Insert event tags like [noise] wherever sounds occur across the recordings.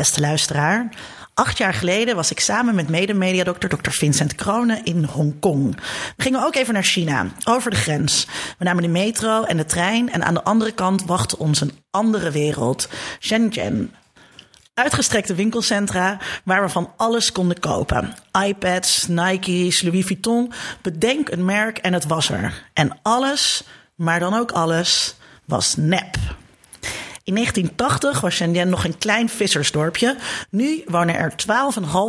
beste luisteraar. Acht jaar geleden was ik samen met medemediadokter Dr. Vincent Kronen in Hongkong. We gingen ook even naar China, over de grens. We namen de metro en de trein en aan de andere kant wachtte ons een andere wereld, Shenzhen. Uitgestrekte winkelcentra waar we van alles konden kopen. iPads, Nike's, Louis Vuitton. Bedenk een merk en het was er. En alles, maar dan ook alles, was nep. In 1980 was Shenzhen nog een klein vissersdorpje. Nu wonen er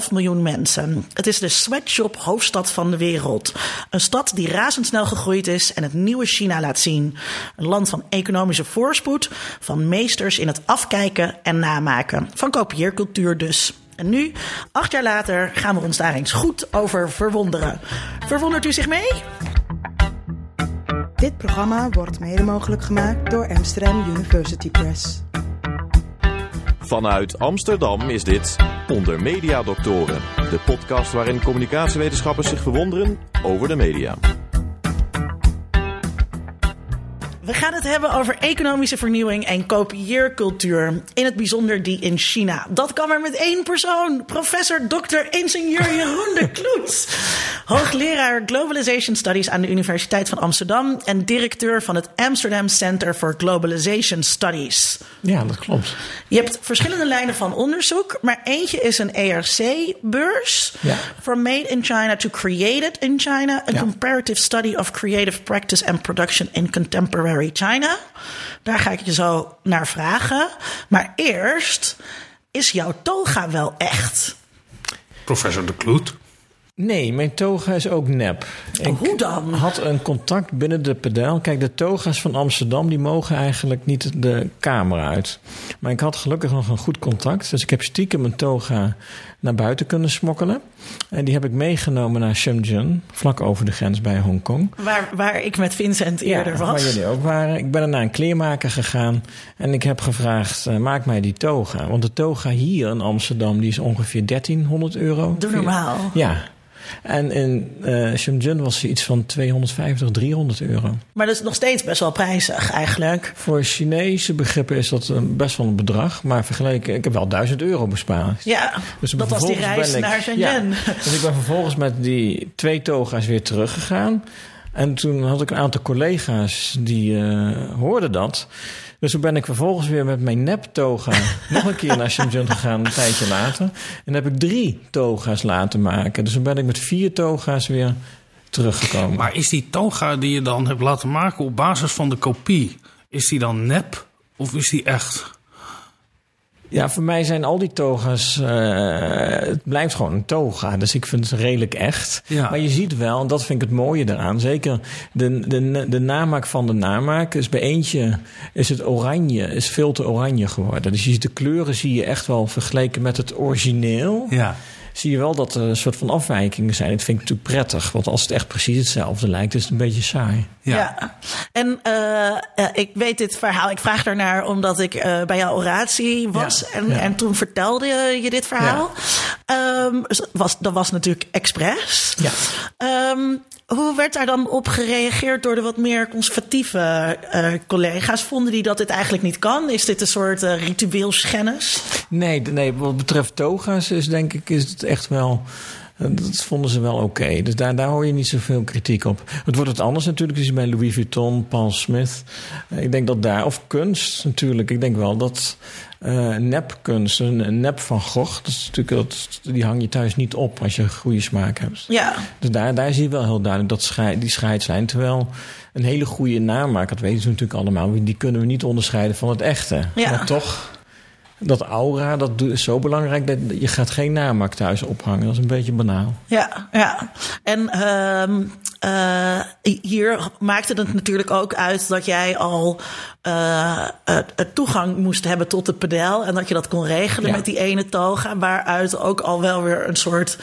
12,5 miljoen mensen. Het is de sweatshop hoofdstad van de wereld. Een stad die razendsnel gegroeid is en het nieuwe China laat zien. Een land van economische voorspoed, van meesters in het afkijken en namaken. Van kopieercultuur dus. En nu, acht jaar later, gaan we ons daar eens goed over verwonderen. Verwondert u zich mee? Dit programma wordt mede mogelijk gemaakt door Amsterdam University Press. Vanuit Amsterdam is dit Onder Media Doctoren, de podcast waarin communicatiewetenschappers zich verwonderen over de media. We gaan het hebben over economische vernieuwing en kopieercultuur. In het bijzonder die in China. Dat kan maar met één persoon. Professor Dr. Ingenieur Jeroen de Kloet. Hoogleraar Globalization Studies aan de Universiteit van Amsterdam. En directeur van het Amsterdam Center for Globalization Studies. Ja, dat klopt. Je hebt verschillende lijnen van onderzoek. Maar eentje is een ERC-beurs. Ja. From Made in China to Created in China. A Ja. comparative study of creative practice and production in contemporary China. Daar ga ik je zo naar vragen. Maar eerst, is jouw toga wel echt? Professor De Kloet. Nee, mijn toga is ook nep. Ik Hoe dan? had een contact binnen de pedaal. Kijk, de toga's van Amsterdam die mogen eigenlijk niet de kamer uit. Maar ik had gelukkig nog een goed contact. Dus ik heb stiekem mijn toga naar buiten kunnen smokkelen. En die heb ik meegenomen naar Shenzhen, vlak over de grens bij Hongkong. Waar, waar ik met Vincent eerder ja, was. Waar jullie ook waren. Ik ben er naar een kleermaker gegaan en ik heb gevraagd: eh, maak mij die toga. Want de toga hier in Amsterdam die is ongeveer 1300 euro. Doe normaal. Ja. En in eh Shenzhen was ze iets van 250, 300 euro. Maar dat is nog steeds best wel prijzig eigenlijk. Voor Chinese begrippen is dat een best wel een bedrag. Maar vergeleken, ik heb wel 1000 euro bespaard. Ja, Dus dat was die reis ik- naar Shenzhen. Ja, dus ik ben vervolgens met die twee toga's weer teruggegaan. En toen had ik een aantal collega's die eh, hoorden dat. Dus toen ben ik vervolgens weer met mijn nep-toga [laughs] nog een keer naar Shenzhen gegaan, een tijdje later. En heb ik drie toga's laten maken. Dus toen ben ik met vier toga's weer teruggekomen. Maar is die toga die je dan hebt laten maken op basis van de kopie, is die dan nep of is die echt? Ja, voor mij zijn al die toga's. eh, het blijft gewoon een toga. Dus ik vind het redelijk echt. Ja. Maar je ziet wel, en dat vind ik het mooie eraan. Zeker de, de, de namaak van de namaak. is bij eentje is het oranje, is veel te oranje geworden. Dus je ziet de kleuren zie je echt wel vergeleken met het origineel. Ja. Zie je wel dat er een soort van afwijkingen zijn. Dat vind ik natuurlijk prettig. Want als het echt precies hetzelfde lijkt, is het een beetje saai. Ja. Ja. En eh, eh, ik weet dit verhaal. Ik vraag daarnaar omdat ik eh, bij jouw oratie was. Ja, En, ja. en toen vertelde je, dit verhaal. Ehm, was, dat was natuurlijk expres. Ja. Ehm, hoe werd daar dan op gereageerd door de wat meer conservatieve eh, collega's? Vonden die dat dit eigenlijk niet kan? Is dit een soort eh, ritueelschennis? Nee, nee, wat betreft toga's is denk ik is het echt wel. eh, Dat vonden ze wel oké. Dus daar, daar hoor je niet zoveel kritiek op. Het wordt het anders natuurlijk. Dus bij Louis Vuitton, Paul Smith. Eh, Ik denk dat daar. Of kunst natuurlijk. Ik denk wel dat. eh nepkunst, een, een nep van Gogh. Dat is natuurlijk, dat, die hang je thuis niet op als je goede smaak hebt. Ja. Dus daar, daar zie je wel heel duidelijk dat schei- die scheidslijn. Terwijl een hele goede namaak, dat weten ze natuurlijk allemaal, die kunnen we niet onderscheiden van het echte. Ja. Maar toch, dat aura, dat is zo belangrijk dat je gaat geen namaak thuis ophangen. Dat is een beetje banaal. Ja, ja. En ehm, eh, hier maakte het natuurlijk ook uit dat jij al eh, het- toegang moest hebben tot het pedel. En dat je dat kon regelen Ja. met die ene toga. Waaruit ook al wel weer een soort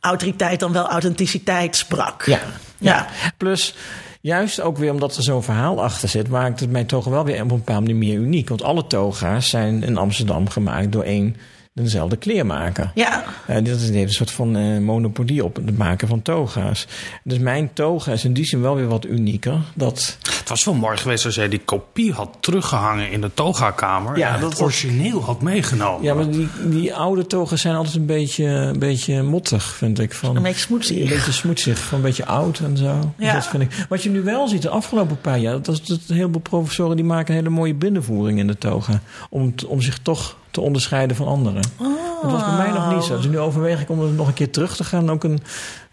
autoriteit dan wel authenticiteit sprak. Ja. Ja. Plus, juist ook weer omdat er zo'n verhaal achter zit, maakt het mij toch wel weer op een bepaalde manier uniek. Want alle toga's zijn in Amsterdam gemaakt door één dezelfde kleermaker. Ja. Eh, dit is- een soort van eh, monopolie op het maken van toga's. Dus mijn toga is in die zin wel weer wat unieker. Dat, Het was wel mooi geweest als jij die kopie had teruggehangen in de toga-kamer. Ja, en dat het origineel had meegenomen. Ja, maar die, die oude togen zijn altijd een beetje, een beetje mottig, vind ik. Van, Een beetje smoetsig. Een beetje smoetsig, van een beetje oud en zo. Dus Ja. dat vind ik. Wat je nu wel ziet de afgelopen paar jaar... dat is dat een heleboel professoren die maken een hele mooie binnenvoering in de toga. Om, om zich toch te onderscheiden van anderen. Dat was bij mij nog niet zo. Dus nu overweeg ik om er nog een keer terug te gaan. Ook een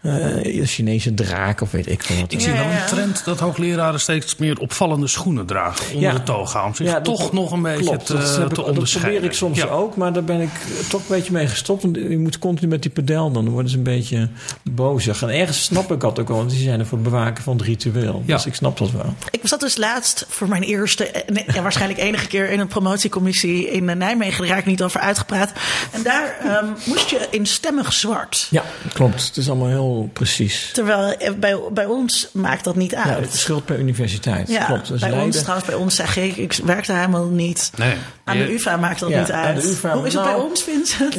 eh, Chinese draak of weet ik veel wat. Ik zie wel ja. een trend dat hoogleraren steeds meer opvallende schoenen dragen onder Ja. de toga. Om zich Ja, dat- toch nog een beetje Klopt, te, dat, ik- te dat onderscheiden. probeer ik soms Ja. ook, maar daar ben ik toch een beetje mee gestopt. Want je moet continu met die pedel dan. Dan worden ze een beetje bozig. En ergens snap ik dat ook wel, want die zijn er voor het bewaken van het ritueel. Ja. Dus ik snap dat wel. Ik zat dus laatst voor mijn eerste, eh, nee, ja, waarschijnlijk [laughs] enige keer in een promotiecommissie in eh, Nijmegen. Daar raak ik niet over uitgepraat. En daar ehm, moest je in stemmig zwart. Ja, klopt. Het is allemaal heel precies. Terwijl eh, bij, bij ons maakt dat niet Ja, uit. het verschilt per universiteit. Ja, klopt. Dus bij ons Leiden- trouwens, bij ons zeg ik, ik werk daar helemaal niet. Nee. Aan de UvA maakt dat Ja, niet aan uit. de UvA, Hoe is het nou- bij ons, Vincent?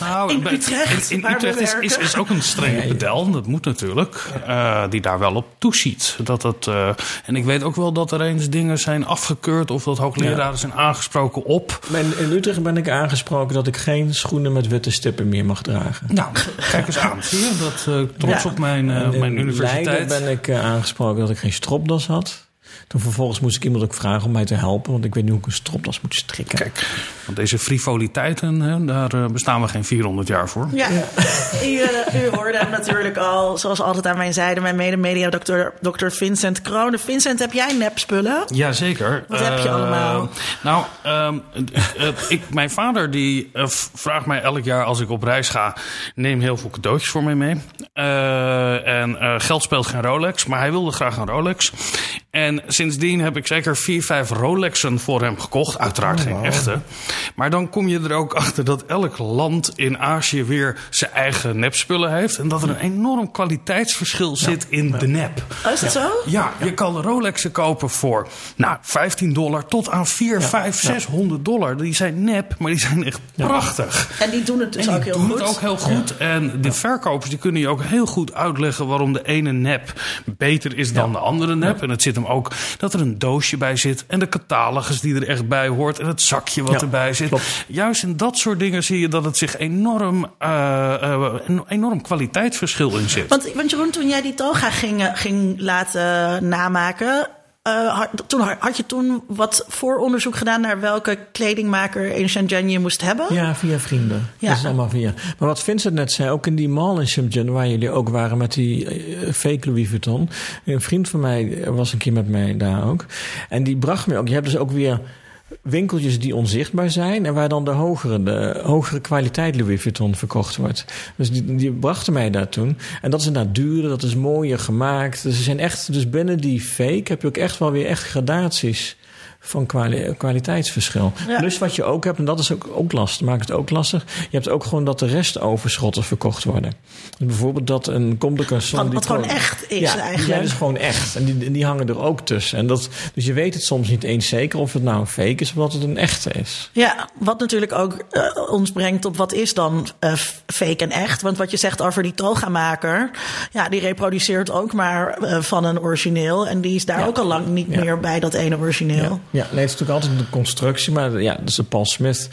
Nou, In Utrecht, in, in waar we Utrecht is, is, is ook een strenge Ja, ja. pedel, dat moet natuurlijk, eh, die daar wel op toeziet. Dat dat, eh, en ik weet ook wel dat er eens dingen zijn afgekeurd of dat hoogleraren zijn aangesproken op. In, in Utrecht ben ik aangesproken dat ik geen schoenen met witte stippen meer mag dragen. Nou, kijk eens aan. Zie je, dat eh, trots Ja. op mijn, eh, in mijn universiteit. Leiden ben ik eh, aangesproken dat ik geen stropdas had. Toen vervolgens moest ik iemand ook vragen om mij te helpen, want ik weet niet hoe ik een stropdas moet strikken. Kijk, want deze frivoliteiten, hè, daar eh, bestaan we geen 400 jaar voor. Ja, [laughs] U, eh, u hoorde hem natuurlijk al, zoals altijd aan mijn zijde, mijn mede-media, dokter, dokter Vincent Kroon. Vincent, heb jij nepspullen? Jazeker. Wat heb je Eh, allemaal? Nou, ehm, eh, eh, ik, mijn vader die vraagt mij elk jaar als ik op reis ga... neem heel veel cadeautjes voor mij mee. Eh, en eh, geld speelt geen Rolex, maar hij wilde graag een Rolex. En sindsdien heb ik zeker vier, vijf Rolexen voor hem gekocht. Uiteraard geen echte. Maar dan kom je er ook achter dat elk land in Azië weer zijn eigen nepspullen heeft. En dat er een enorm kwaliteitsverschil zit in de nep. Oh, is dat zo? Ja, je kan Rolexen kopen voor nou, 15 dollar tot aan 4, 5, 600 dollar. Die zijn nep, maar die zijn echt prachtig. En die doen het dus en ook die heel doen goed. het ook heel goed. En de verkopers die kunnen je ook heel goed uitleggen waarom de ene nep beter is dan de andere nep. En het zit hem ook dat er een doosje bij zit. En de catalogus die er echt bij hoort. En het zakje wat Ja, erbij zit. klopt. Juist in dat soort dingen zie je dat het zich enorm, eh, eh, een enorm kwaliteitsverschil in zit. Want, want Jeroen, toen jij die toga ging, eh, ging laten namaken... eh, had, toen, had je toen wat vooronderzoek gedaan naar welke kledingmaker in Shenzhen je moest hebben? Ja, via vrienden. Ja. Dat is allemaal via. Maar wat Vincent net zei, ook in die mall in Shenzhen, waar jullie ook waren met die eh, fake Louis Vuitton. Een vriend van mij was een keer met mij daar ook. En die bracht me ook. Je hebt dus ook weer winkeltjes die onzichtbaar zijn en waar dan de hogere, de hogere kwaliteit Louis Vuitton verkocht wordt. Dus die, brachten mij daar toen. En dat is inderdaad duurder, dat is mooier gemaakt. Dus ze zijn echt, dus binnen die fake heb je ook echt wel weer echt gradaties van kwali- kwaliteitsverschil. Ja. Plus wat je ook hebt, en dat is ook, ook lastig, maakt het ook lastig. Je hebt ook gewoon dat de restoverschotten verkocht worden. Dus bijvoorbeeld dat een Garçons... Wat- die wat gewoon echt is ja, die eigenlijk. zijn dus gewoon echt. En die, die hangen er ook tussen. En dat, dus je weet het soms niet eens zeker of het nou een fake is of dat het een echte is. Ja, wat natuurlijk ook eh, ons brengt op wat is dan eh, fake en echt. Want wat je zegt over die toga-maker, ja, die reproduceert ook maar eh, van een origineel. En die is daar Ja. ook al lang niet Ja. meer bij dat ene origineel. Ja, nee, het is natuurlijk altijd de constructie, maar ja, dus de Paul Smith.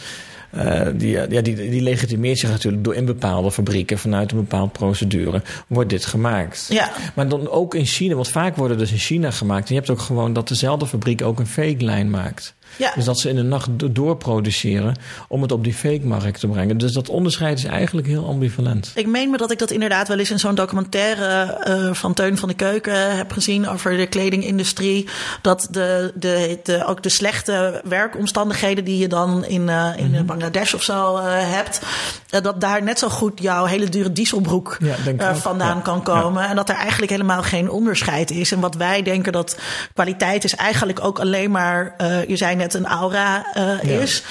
eh, die, ja, die, die legitimeert zich natuurlijk door in bepaalde fabrieken vanuit een bepaalde procedure wordt dit gemaakt. Ja. Maar dan ook in China, want vaak worden dus in China gemaakt. En je hebt ook gewoon dat dezelfde fabriek ook een fake lijn maakt. Ja. Dus dat ze in de nacht do- doorproduceren om het op die fake markt te brengen. Dus dat onderscheid is eigenlijk heel ambivalent. Ik meen me dat ik dat inderdaad wel eens in zo'n documentaire eh, van Teun van de Keuken heb gezien over de kledingindustrie. Dat de, de, de, ook de slechte werkomstandigheden die je dan in, eh, in Mhm. Bangladesh of zo eh, hebt, eh, dat daar net zo goed jouw hele dure dieselbroek Ja, eh, vandaan Ja. kan komen. En dat er eigenlijk helemaal geen onderscheid is. En wat wij denken dat kwaliteit is eigenlijk ook alleen maar, eh, je zei net een aura eh, Ja. is,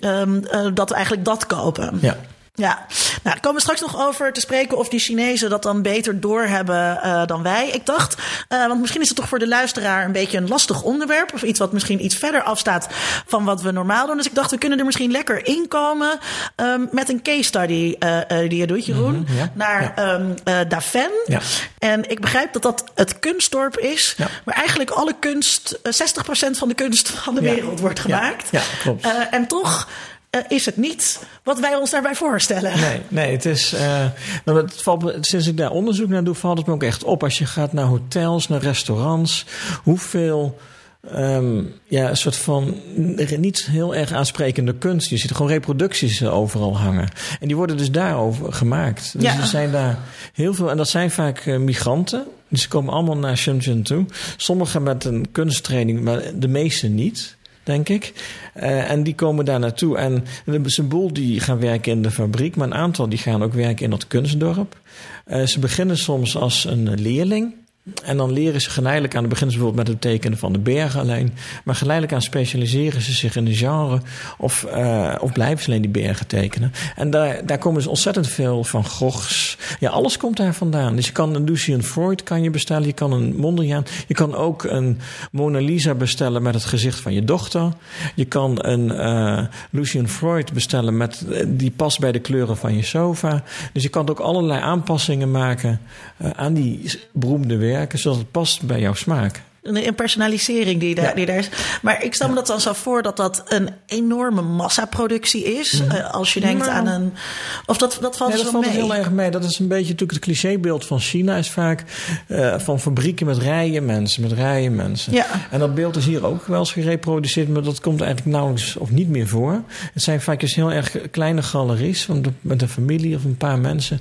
Ehm, eh, dat we eigenlijk dat kopen. Ja. Ja, daar komen we straks nog over te spreken of die Chinezen dat dan beter doorhebben uh, dan wij. Ik dacht, uh, want misschien is het toch voor de luisteraar een beetje een lastig onderwerp. Of iets wat misschien iets verder afstaat van wat we normaal doen. Dus ik dacht, we kunnen er misschien lekker inkomen um, met een case study uh, die je doet, Jeroen. Mm -hmm, ja. Naar ja. Um, Daven. Ja. En ik begrijp dat dat het kunstdorp is. Ja. Waar eigenlijk alle kunst, 60% van de kunst van de wereld wordt gemaakt. Ja, klopt. en toch uh, is het niet wat wij ons daarbij voorstellen. Nee, nee het is. Uh, nou, het valt, sinds ik daar onderzoek naar doe, valt het me ook echt op. Als je gaat naar hotels, naar restaurants, hoeveel. Um, ja, een soort van niet heel erg aansprekende kunst. Je ziet gewoon reproducties overal hangen. En die worden dus daarover gemaakt. Dus ja. er zijn daar heel veel. En dat zijn vaak uh, migranten. Dus ze komen allemaal naar Shenzhen toe. Sommigen met een kunsttraining, maar de meeste niet denk ik. Uh, en die komen daar naartoe. En er is een boel die gaan werken in de fabriek, maar een aantal die gaan ook werken in dat kunstdorp. Uh, ze beginnen soms als een leerling. En dan leren ze geleidelijk aan, dan beginnen ze bijvoorbeeld met het tekenen van de bergen alleen. Maar geleidelijk aan specialiseren ze zich in een genre of, uh, of blijven ze alleen die bergen tekenen. En daar, daar komen ze ontzettend veel van Goghs. Ja, alles komt daar vandaan. Dus je kan een Lucian Freud kan je bestellen, je kan een Mondriaan. Je kan ook een Mona Lisa bestellen met het gezicht van je dochter. Je kan een uh, Lucian Freud bestellen met, die past bij de kleuren van je sofa. Dus je kan ook allerlei aanpassingen maken aan die beroemde werken werken zodat het past bij jouw smaak. Een personalisering die, daar, ja. die daar is. Maar ik stel me dat dan zo voor dat dat een enorme massaproductie is. Mm. Uh, als je denkt Nou. aan een. Of dat, dat valt Nee, zo dat valt mee. heel erg mee. Dat is een beetje natuurlijk het clichébeeld van China. Is vaak eh, van fabrieken met rijen mensen, met rijen mensen. Ja. En dat beeld is hier ook wel eens gereproduceerd, maar dat komt eigenlijk nauwelijks of niet meer voor. Het zijn vaak dus heel erg kleine galeries met een familie of een paar mensen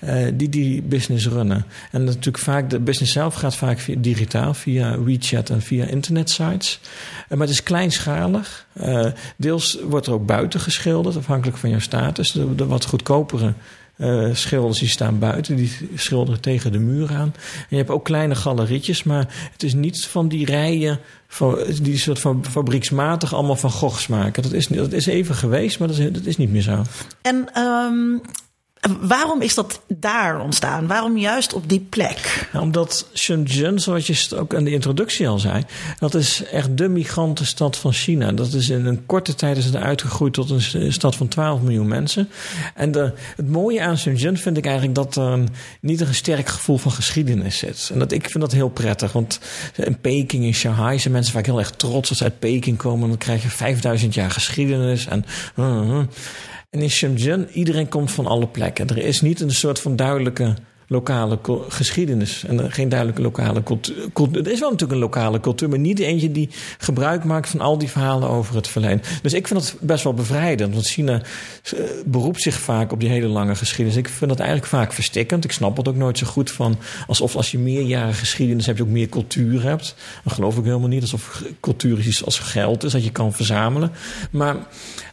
eh, die die business runnen. En natuurlijk vaak, de business zelf gaat vaak via, digitaal, via WeChat en via internetsites. Eh, maar het is kleinschalig. Eh, deels wordt er ook buiten geschilderd, afhankelijk van jouw status. De, wat goedkopere uh, schilders die staan buiten, die schilderen tegen de muur aan. En je hebt ook kleine galerietjes, maar het is niet van die rijen, van, die soort van fabrieksmatig allemaal van Goghs maken. Dat is, dat is even geweest, maar dat is, dat is niet meer zo. En um, waarom is dat daar ontstaan? Waarom juist op die plek? Omdat Shenzhen, zoals je ook in de introductie al zei, dat is echt de migrantenstad van China. Dat is in een korte tijd is het uitgegroeid tot een stad van 12 miljoen mensen. En de, het mooie aan Shenzhen vind ik eigenlijk dat er een, niet een sterk gevoel van geschiedenis zit. En dat, ik vind dat heel prettig, want in Peking, in Shanghai zijn mensen vaak heel erg trots als ze uit Peking komen. En dan krijg je 5000 jaar geschiedenis en... Uh, uh. In Shenzhen, iedereen komt van alle plekken. Er is niet een soort van duidelijke lokale geschiedenis en geen duidelijke lokale cultuur. Er is wel natuurlijk een lokale cultuur, maar niet eentje die gebruik maakt van al die verhalen over het verleden. Dus ik vind dat best wel bevrijdend, want China beroept zich vaak op die hele lange geschiedenis. Ik vind dat eigenlijk vaak verstikkend. Ik snap het ook nooit zo goed van alsof als je meerjarige geschiedenis hebt, je ook meer cultuur hebt. Dat geloof ik helemaal niet. Alsof cultuur iets als geld is dat je kan verzamelen. Maar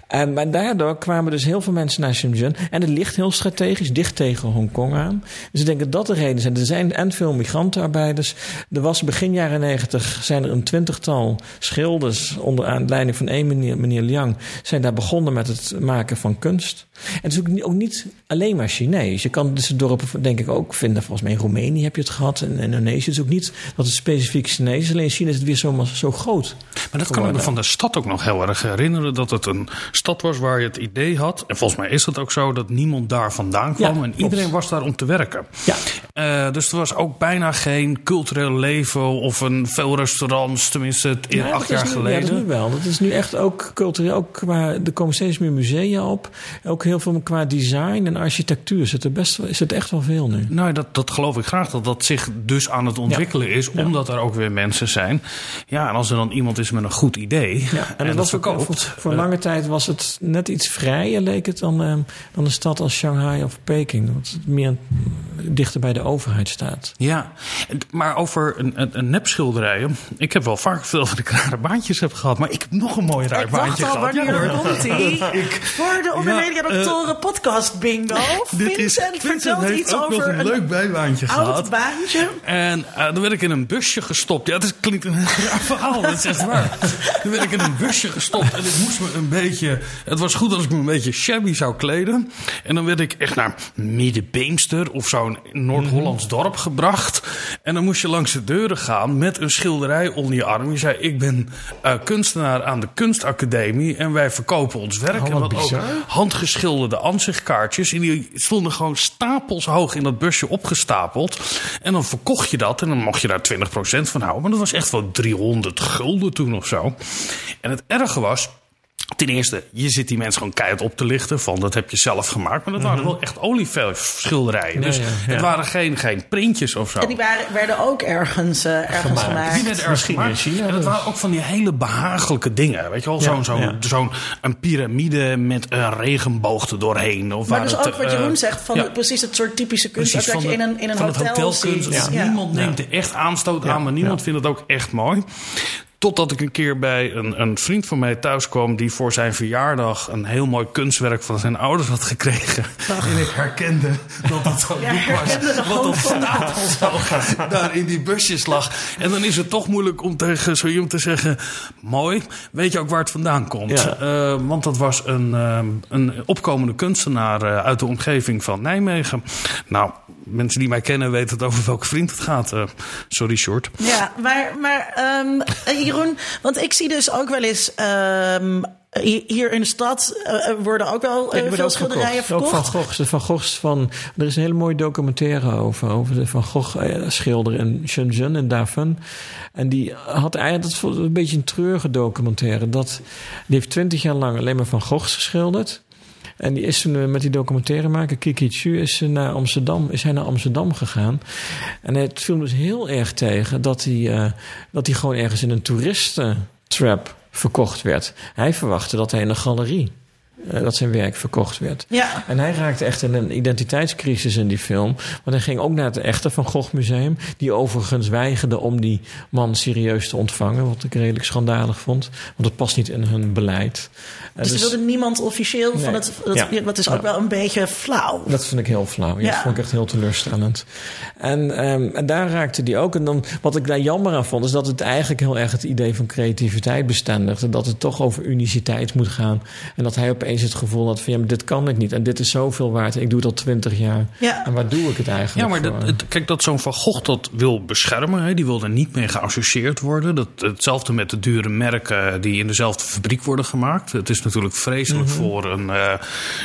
en, maar daardoor kwamen dus heel veel mensen naar Shenzhen. En het ligt heel strategisch, dicht tegen Hongkong aan. Dus ik denk dat dat de reden zijn. Er zijn en veel migrantenarbeiders. Er was begin jaren negentig zijn er een twintigtal schilders... onder aanleiding van één meneer, meneer Liang... zijn daar begonnen met het maken van kunst. En het is ook niet, ook niet alleen maar Chinees. Je kan dus dorpen denk ik ook vinden. Volgens mij in Roemenië heb je het gehad. En in Indonesië. Het is ook niet dat het specifiek Chinees is. Alleen in China is het weer zo, zo groot. Maar dat kan ik me van de stad ook nog heel erg herinneren. Dat het een stad was waar je het idee had, en volgens mij is dat ook zo, dat niemand daar vandaan kwam. Ja, en iedereen was daar om te werken. Ja. Uh, dus er was ook bijna geen cultureel leven of een veel restaurants, tenminste het Ja, acht jaar nu, geleden. Ja, dat is nu wel. Dat is nu echt ook cultureel. Ook qua, er komen steeds meer musea op. Ook heel veel qua design en architectuur zit er, best, is het echt wel veel nu. Nou, dat, dat geloof ik graag, dat dat zich dus aan het ontwikkelen is, omdat er ook weer mensen zijn. Ja, en als er dan iemand is met een goed idee Ja, en, en, dat dat was ook, verkoopt. voor, voor eh, lange tijd was het net iets vrijer, leek het, dan, eh, dan een stad als Shanghai of Peking. Dat het meer dichter bij de overheid staat. Ja, maar over een, een, een nepschilderijen. Ik heb wel vaak veel van de rare baantjes heb gehad, maar ik heb nog een mooi raar Ik wacht baantje al, gehad. wanneer Ja, komt [laughs] hij? Voor de Ondermedia Doctoren podcast bingo. [laughs] Dit is, Vincent vertelt heeft iets ook nog over een een leuk bijbaantje oud gehad. baantje. En uh, dan werd ik in een busje gestopt. Ja, het is- klinkt een [laughs] raar verhaal, dat is echt waar. Dan werd ik in een busje gestopt en ik moest me een beetje beetje, het was goed als ik me een beetje shabby zou kleden. En dan werd ik echt naar Middenbeemster of zo'n Noord-Hollands dorp gebracht. En dan moest je langs de deuren gaan met een schilderij onder je arm. Je zei, ik ben eh, kunstenaar aan de kunstacademie en wij verkopen ons werk. Oh, en wat ook handgeschilderde ansichtkaartjes. En die stonden gewoon stapels hoog in dat busje opgestapeld. En dan verkocht je dat en dan mocht je daar 20% van houden. Maar dat was echt wel 300 gulden toen of zo. En het erge was... Ten eerste, je zit die mensen gewoon keihard op te lichten. Van dat heb je zelf gemaakt. Maar dat waren wel echt olieverfschilderijen. Dus ja, ja. het waren geen, geen printjes of zo. En die waren, werden ook ergens, eh, ergens Gemaakt. gemaakt. Die werd ergens Misschien gemaakt. in China En het dus. waren ook van die hele behagelijke dingen. Weet je wel, zo'n zo'n een piramide met een regenboog er doorheen. Of Maar waar dus het, ook wat eh, Jeroen zegt, van de- precies het soort typische kunst dat je in een, in een van het hotel ziet. Dus Ja. Niemand neemt er echt aanstoot aan, maar niemand ja. vindt het ook echt mooi. Totdat ik een keer bij een, een vriend van mij thuis kwam... die voor zijn verjaardag een heel mooi kunstwerk van zijn ouders had gekregen. En ik herkende dat het zo'n Ja, boek was. Wat op stapel zo daar in die busjes lag. En dan is het toch moeilijk om tegen zo iemand te zeggen... mooi, weet je ook waar het vandaan komt? Ja. Eh, want dat was een, ehm, een opkomende kunstenaar eh, uit de omgeving van Nijmegen. Nou, mensen die mij kennen weten het over welke vriend het gaat. Eh, sorry, short. Ja, maar, maar ehm, eh, Jeroen, want ik zie dus ook wel eens. ehm, hi- hier in de stad eh, er worden ook wel eh, veel schilderijen verkocht. verkocht. Ook van Gogh. De Van Goghs van, er is een hele mooie documentaire over. Over de Van Gogh eh, schilder in Shenzhen in Dafen. En die had eigenlijk, dat een beetje een treurige documentaire. Dat, die heeft twintig jaar lang alleen maar Van Goghs geschilderd. En die is toen eh, met die documentairemaker Kiki Chu is, ze naar Amsterdam, is hij naar Amsterdam gegaan. En het viel dus heel erg tegen dat hij, eh, dat hij gewoon ergens in een toeristentrap verkocht werd. Hij verwachtte dat hij in een galerie eh, dat zijn werk verkocht werd. Ja. En hij raakte echt in een identiteitscrisis in die film. Want hij ging ook naar het echte Van Gogh Museum. Die overigens weigerde om die man serieus te ontvangen. Wat ik redelijk schandalig vond. Want het past niet in hun beleid. Dus er wilde niemand officieel van het. Dat, Ja. dat is ook Ja. wel een beetje flauw. Dat vind ik heel flauw. Ja, Ja. Dat vond ik echt heel teleurstellend. En, ehm, en daar raakte die ook. En dan, wat ik daar jammer aan vond, is dat het eigenlijk heel erg het idee van creativiteit bestendigde. Dat het toch over uniciteit moet gaan. En dat hij opeens het gevoel had van ja, maar dit kan ik niet. En dit is zoveel waard. Ik doe het al twintig jaar. Ja. En waar doe ik het eigenlijk Ja, maar voor? dat, het- kijk, dat zo'n Van Gogh dat wil beschermen. Hè, die wil er niet mee geassocieerd worden. Dat, hetzelfde met de dure merken die in dezelfde fabriek worden gemaakt. Het is natuurlijk vreselijk Mhm. voor een, eh,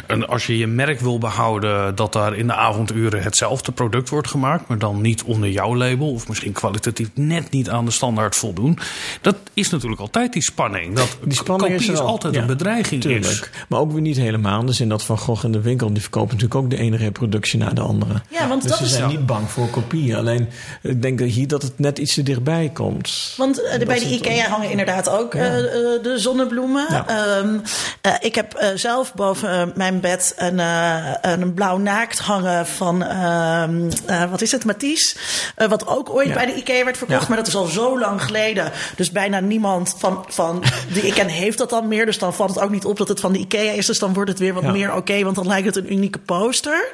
een... Als je je merk wil behouden... dat daar in de avonduren hetzelfde product wordt gemaakt... maar dan niet onder jouw label... of misschien kwalitatief net niet aan de standaard voldoen. Dat is natuurlijk altijd die spanning. Dat Die spanning kopie is er al. altijd Ja, een bedreiging is. Maar ook weer niet helemaal. Dus in dat Van Gogh in de winkel, die verkopen natuurlijk ook de ene reproductie na de andere. Ja, want dus dat ze is- zijn niet bang voor kopieën. Alleen, ik denk dat hier dat het net iets te dichtbij komt. Want eh, bij de IKEA hangen inderdaad ook eh, eh, de zonnebloemen. Ja. Ehm, eh, ik heb zelf boven mijn bed een, een blauw naakt hangen van, ehm, eh, wat is het, Matisse. Wat ook ooit Ja. bij de IKEA werd verkocht, maar dat is al zo lang geleden. Dus bijna niemand van, van die ik ken heeft dat dan meer. Dus dan valt het ook niet op dat het van de IKEA is. Dus dan wordt het weer wat Ja. meer oké, want dan lijkt het een unieke poster.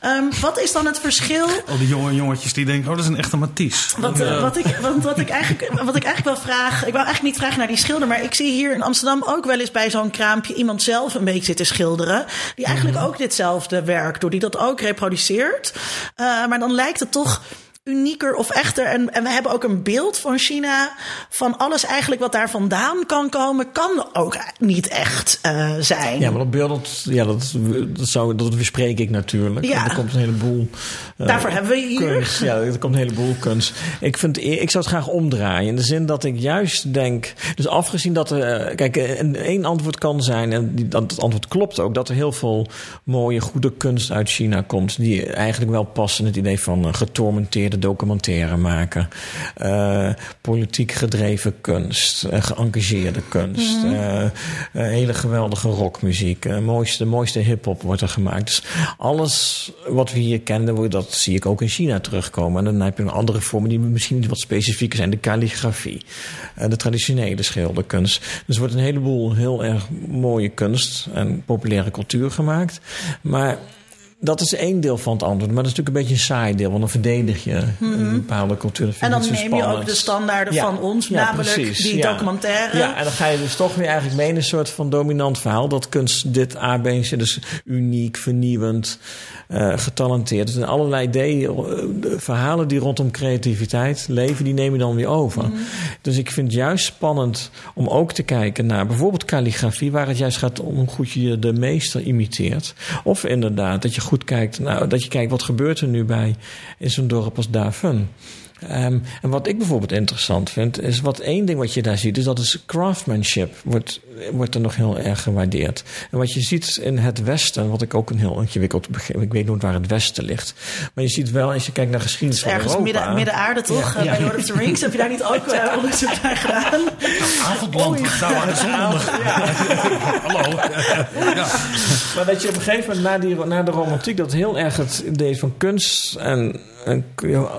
Ehm, wat is dan het verschil Al die jonge jongetjes die denken... oh, dat is een echte Matisse. wat, wat, ik, want wat, ik eigenlijk, wat ik eigenlijk wel vraag. Ik wou eigenlijk niet vragen naar die schilder. Maar ik zie hier in Amsterdam ook wel eens bij zo'n kraampje iemand zelf een beetje zitten schilderen. Die eigenlijk Mhm. ook ditzelfde werk doet. Die dat ook reproduceert. Eh, maar dan lijkt het toch unieker of echter. En, en we hebben ook een beeld van China. Van alles eigenlijk wat daar vandaan kan komen. Kan ook niet echt eh, zijn. Ja, maar dat beeld, dat, ja, dat, dat, zou, dat bespreek ik natuurlijk. Ja. Er komt een heleboel... eh, Daarvoor hebben we hier. Kunst. Ja, er komt een heleboel kunst. Ik, vind, ik zou het graag omdraaien. In de zin dat ik juist denk... Dus afgezien dat er... eh, Kijk, een- één antwoord kan zijn... En die, dat het antwoord klopt ook... Dat er heel veel mooie, goede kunst uit China komt... Die eigenlijk wel passen in het idee van een getormenteerde documentaire maken. Eh, politiek gedreven kunst. eh, geëngageerde kunst. eh, eh, hele geweldige rockmuziek. mooiste, mooiste hip-hop wordt er gemaakt. Dus alles wat we hier kenden, wordt- dat zie ik ook in China terugkomen. En dan heb je nog andere vormen die misschien wat specifieker zijn. De kalligrafie, eh, de traditionele schilderkunst. Dus er wordt een heleboel heel erg mooie kunst en populaire cultuur gemaakt. Maar dat is één deel van het antwoord, maar dat is natuurlijk een beetje een saai deel, want dan verdedig je een bepaalde cultuur. Mhm. En dan neem je ook spannend. de standaarden Ja, van ons, ja, namelijk precies, die ja. documentaire. Ja, en dan ga je dus toch weer eigenlijk mee in een soort van dominant verhaal. Dat kunst dit A, B en C, dus uniek, vernieuwend, eh, getalenteerd. Dus allerlei ideeën, eh, verhalen die rondom creativiteit leven, die neem je dan weer over. Mhm. Dus ik vind het juist spannend om ook te kijken naar bijvoorbeeld kalligrafie, waar het juist gaat om hoe goed je de meester imiteert. Of inderdaad, dat je goed kijkt, nou, dat je kijkt wat gebeurt er nu bij in zo'n dorp als Daven. Ehm, en wat ik bijvoorbeeld interessant vind, is wat één ding wat je daar ziet, is dat is craftsmanship wordt, wordt er nog heel erg gewaardeerd. En wat je ziet in het Westen, wat ik ook een heel ingewikkeld begrijp, ik weet nooit waar het Westen ligt, maar je ziet wel, als je kijkt naar geschiedenis van Ergens Europa, midden, midden-aarde toch? Ja, ja. Bij Lord of the Rings heb je daar niet ook [laughs] eh, onderzoek naar gedaan? Avondland, daar de zon onder. [laughs] Hallo. Ja. Maar dat je op een gegeven moment na, die, na de romantiek dat heel erg het idee van kunst en, en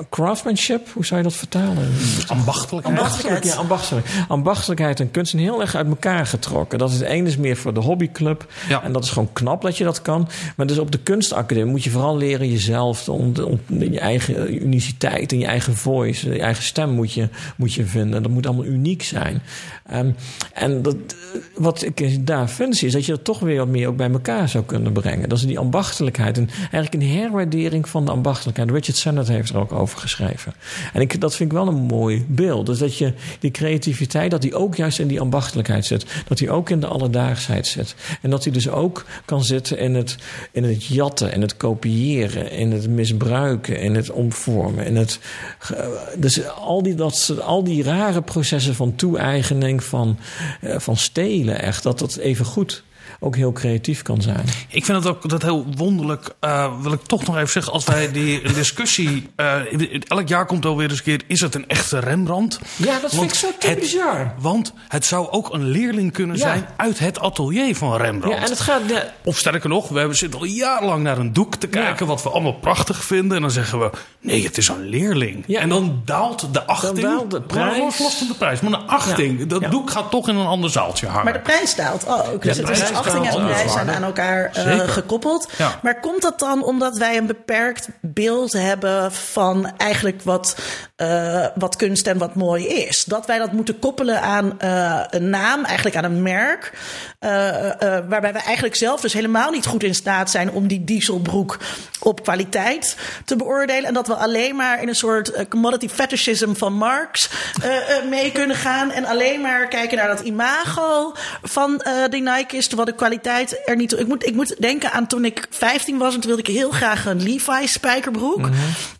craftsmanship, hoe zou je dat vertalen? Ambachtelijkheid. Ambachtelijkheid. Ja, ambachtelijk. ambachtelijkheid en kunst zijn heel erg uit elkaar getrokken. Dat is ene is meer voor de hobbyclub. Ja. En dat is gewoon knap dat je dat kan. Maar dus op de kunstacademie moet je vooral leren jezelf, om, om, je eigen uniciteit en je eigen voice, je eigen stem moet je, moet je vinden. Dat moet allemaal uniek zijn. Ehm, en dat, wat ik daar vind, is dat je dat toch weer wat meer ook bij elkaar zou kunnen brengen. Dat is die ambachtelijkheid. En eigenlijk een herwaardering van de ambachtelijkheid. Richard Sennett heeft er ook over geschreven. En ik, dat vind ik wel een mooi beeld. Dus dat je die creativiteit, dat die ook juist in die ambachtelijkheid zit. Dat die ook in de alledaagsheid zit. En dat die dus ook kan zitten in het, in het jatten, in het kopiëren, in het misbruiken, in het omvormen. In het, dus al die, dat, al die rare processen van toe-eigening, van, eh, van stelen, echt, dat dat even goed ook heel creatief kan zijn. Ik vind het ook dat heel wonderlijk. eh, wil ik toch nog even zeggen, als wij die [laughs] discussie. eh, elk jaar komt alweer eens een keer. Is het een echte Rembrandt? Ja, dat vind ik zo te bizar. Want het zou ook een leerling kunnen Ja. zijn uit het atelier van Rembrandt. Ja, en het gaat. Ja, Of sterker nog, we hebben zitten al jarenlang naar een doek te kijken, Ja. wat we allemaal prachtig vinden. En dan zeggen we: nee, het is een leerling. Ja. En dan daalt de achting. daalt de prijs. Los, van de prijs, maar een achting. Ja. Dat Ja. doek gaat toch in een ander zaaltje hangen. Maar de prijs daalt ook. Dus de het is prijs achting en daalt ook. prijs zijn aan elkaar eh, gekoppeld. Ja. Maar komt dat dan omdat wij een beperkt beeld hebben van eigenlijk wat, eh, wat kunst en wat mooi is? Dat wij dat moeten koppelen aan eh, een naam, eigenlijk aan een merk. waarbij we eigenlijk zelf dus helemaal niet goed in staat zijn om die dieselbroek op kwaliteit te beoordelen. En dat we alleen maar in een soort commodity fetishism van Marx mee kunnen gaan. En alleen maar kijken naar dat imago van die Nike's. Terwijl de kwaliteit er niet... Ik moet, ik moet denken aan toen ik 15 was. En toen wilde ik heel graag een Levi's spijkerbroek.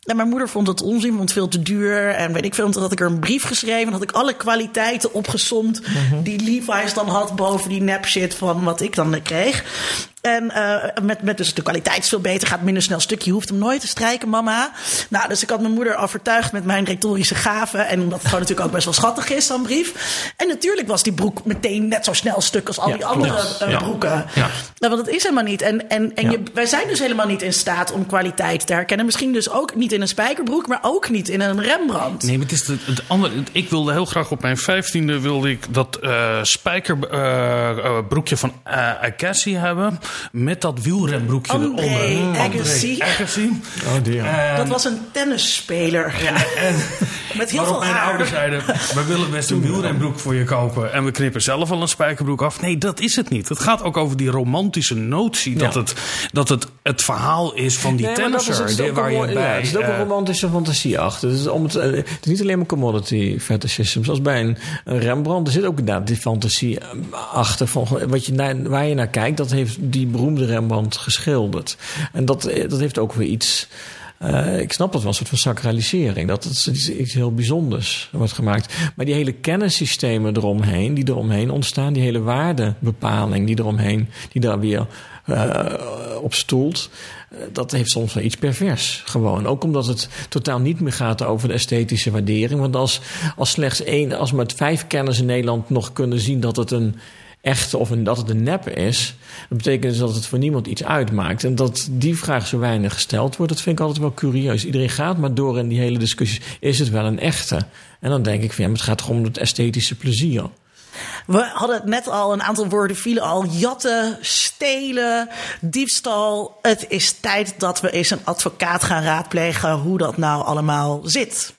En mijn moeder vond het onzin, het veel te duur. En weet ik veel, toen had ik er een brief geschreven. En had ik alle kwaliteiten opgesomd die Levi's dan had boven die nep shit van wat ik dan kreeg. En eh, met, met dus de kwaliteit is veel beter, gaat minder snel stuk. Je hoeft hem nooit te strijken, mama. Nou, dus ik had mijn moeder overtuigd met mijn retorische gaven. En omdat het gewoon natuurlijk ook best wel schattig is, zo'n brief. En natuurlijk was die broek meteen net zo snel stuk als al Ja, die andere eh, broeken. Ja. Nou, want dat is helemaal niet. En, en, en je, wij zijn dus helemaal niet in staat om kwaliteit te herkennen. Misschien dus ook niet in een spijkerbroek, maar ook niet in een Rembrandt. Nee, maar het is het, het andere. Ik wilde heel graag op mijn vijftiende wilde ik dat eh spijkerbroekje van Agassi hebben. Met dat wielrenbroekje André eronder. Agassi. Agassi. Oh dear. En- Dat was een tennisspeler. ja, en [laughs] Met heel veel mijn haar. ouders zeiden: We willen best een wielrenbroek voor je kopen. En we knippen zelf al een spijkerbroek af. Nee, dat is het niet. Het gaat ook over die romantische notie. Dat, Ja. het, dat het het verhaal is van die Nee, maar dat is- tennisser. het is die- ook waar je bij. ja, er zit ook een eh, romantische fantasie achter. Dus om het, eh, het is niet alleen maar commodity fetishism. Zoals bij een, een Rembrandt. Er zit ook inderdaad die fantasie eh, achter. Van, wat je naar, waar je naar kijkt, dat heeft die beroemde Rembrandt geschilderd. En dat, eh, dat heeft ook weer iets... eh, ik snap dat wel, een soort van sacralisering. Dat het iets, heel bijzonders wordt gemaakt. Maar die hele kennissystemen eromheen, die eromheen ontstaan, die hele waardebepaling die eromheen, die daar weer eh, op stoelt, dat heeft soms wel iets pervers. Gewoon. Ook omdat het totaal niet meer gaat over de esthetische waardering. Want als, als slechts één, als maar vijf kenners in Nederland nog kunnen zien dat het een echte of een, dat het een nep is, dat betekent dus dat het voor niemand iets uitmaakt. En dat die vraag zo weinig gesteld wordt, dat vind ik altijd wel curieus. Iedereen gaat maar door in die hele discussie. Is het wel een echte? En dan denk ik van ja, maar het gaat toch om het esthetische plezier. We hadden het net al, een aantal woorden vielen al. Jatten, stelen, diefstal. Het is tijd dat we eens een advocaat gaan raadplegen hoe dat nou allemaal zit.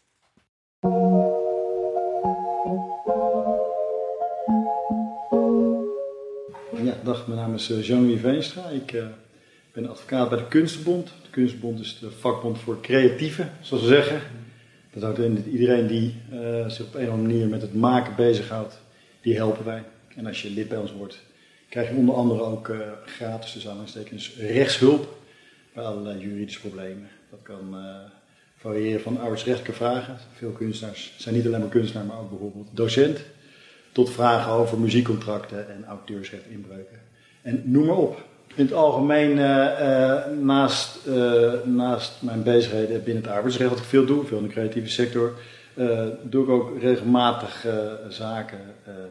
Dag, mijn naam is eh, Jean-Louis Veenstra. Ik uh, ben advocaat bij de Kunstenbond. De Kunstenbond is de vakbond voor creatieven, zoals we zeggen. Dat houdt in dat iedereen die uh, zich op een of andere manier met het maken bezighoudt, die helpen wij. En als je lid bij ons wordt, krijg je onder andere ook uh, gratis, dus aanhalingstekens, rechtshulp bij allerlei juridische problemen. Dat kan variëren van arbeidsrechtelijke vragen. Veel kunstenaars zijn niet alleen maar kunstenaar, maar ook bijvoorbeeld docent. Tot vragen over muziekcontracten en auteursrechtinbreuken. En noem maar op. In het algemeen, naast, naast mijn bezigheden binnen het arbeidsrecht, wat ik veel doe, veel in de creatieve sector, doe ik ook regelmatig zaken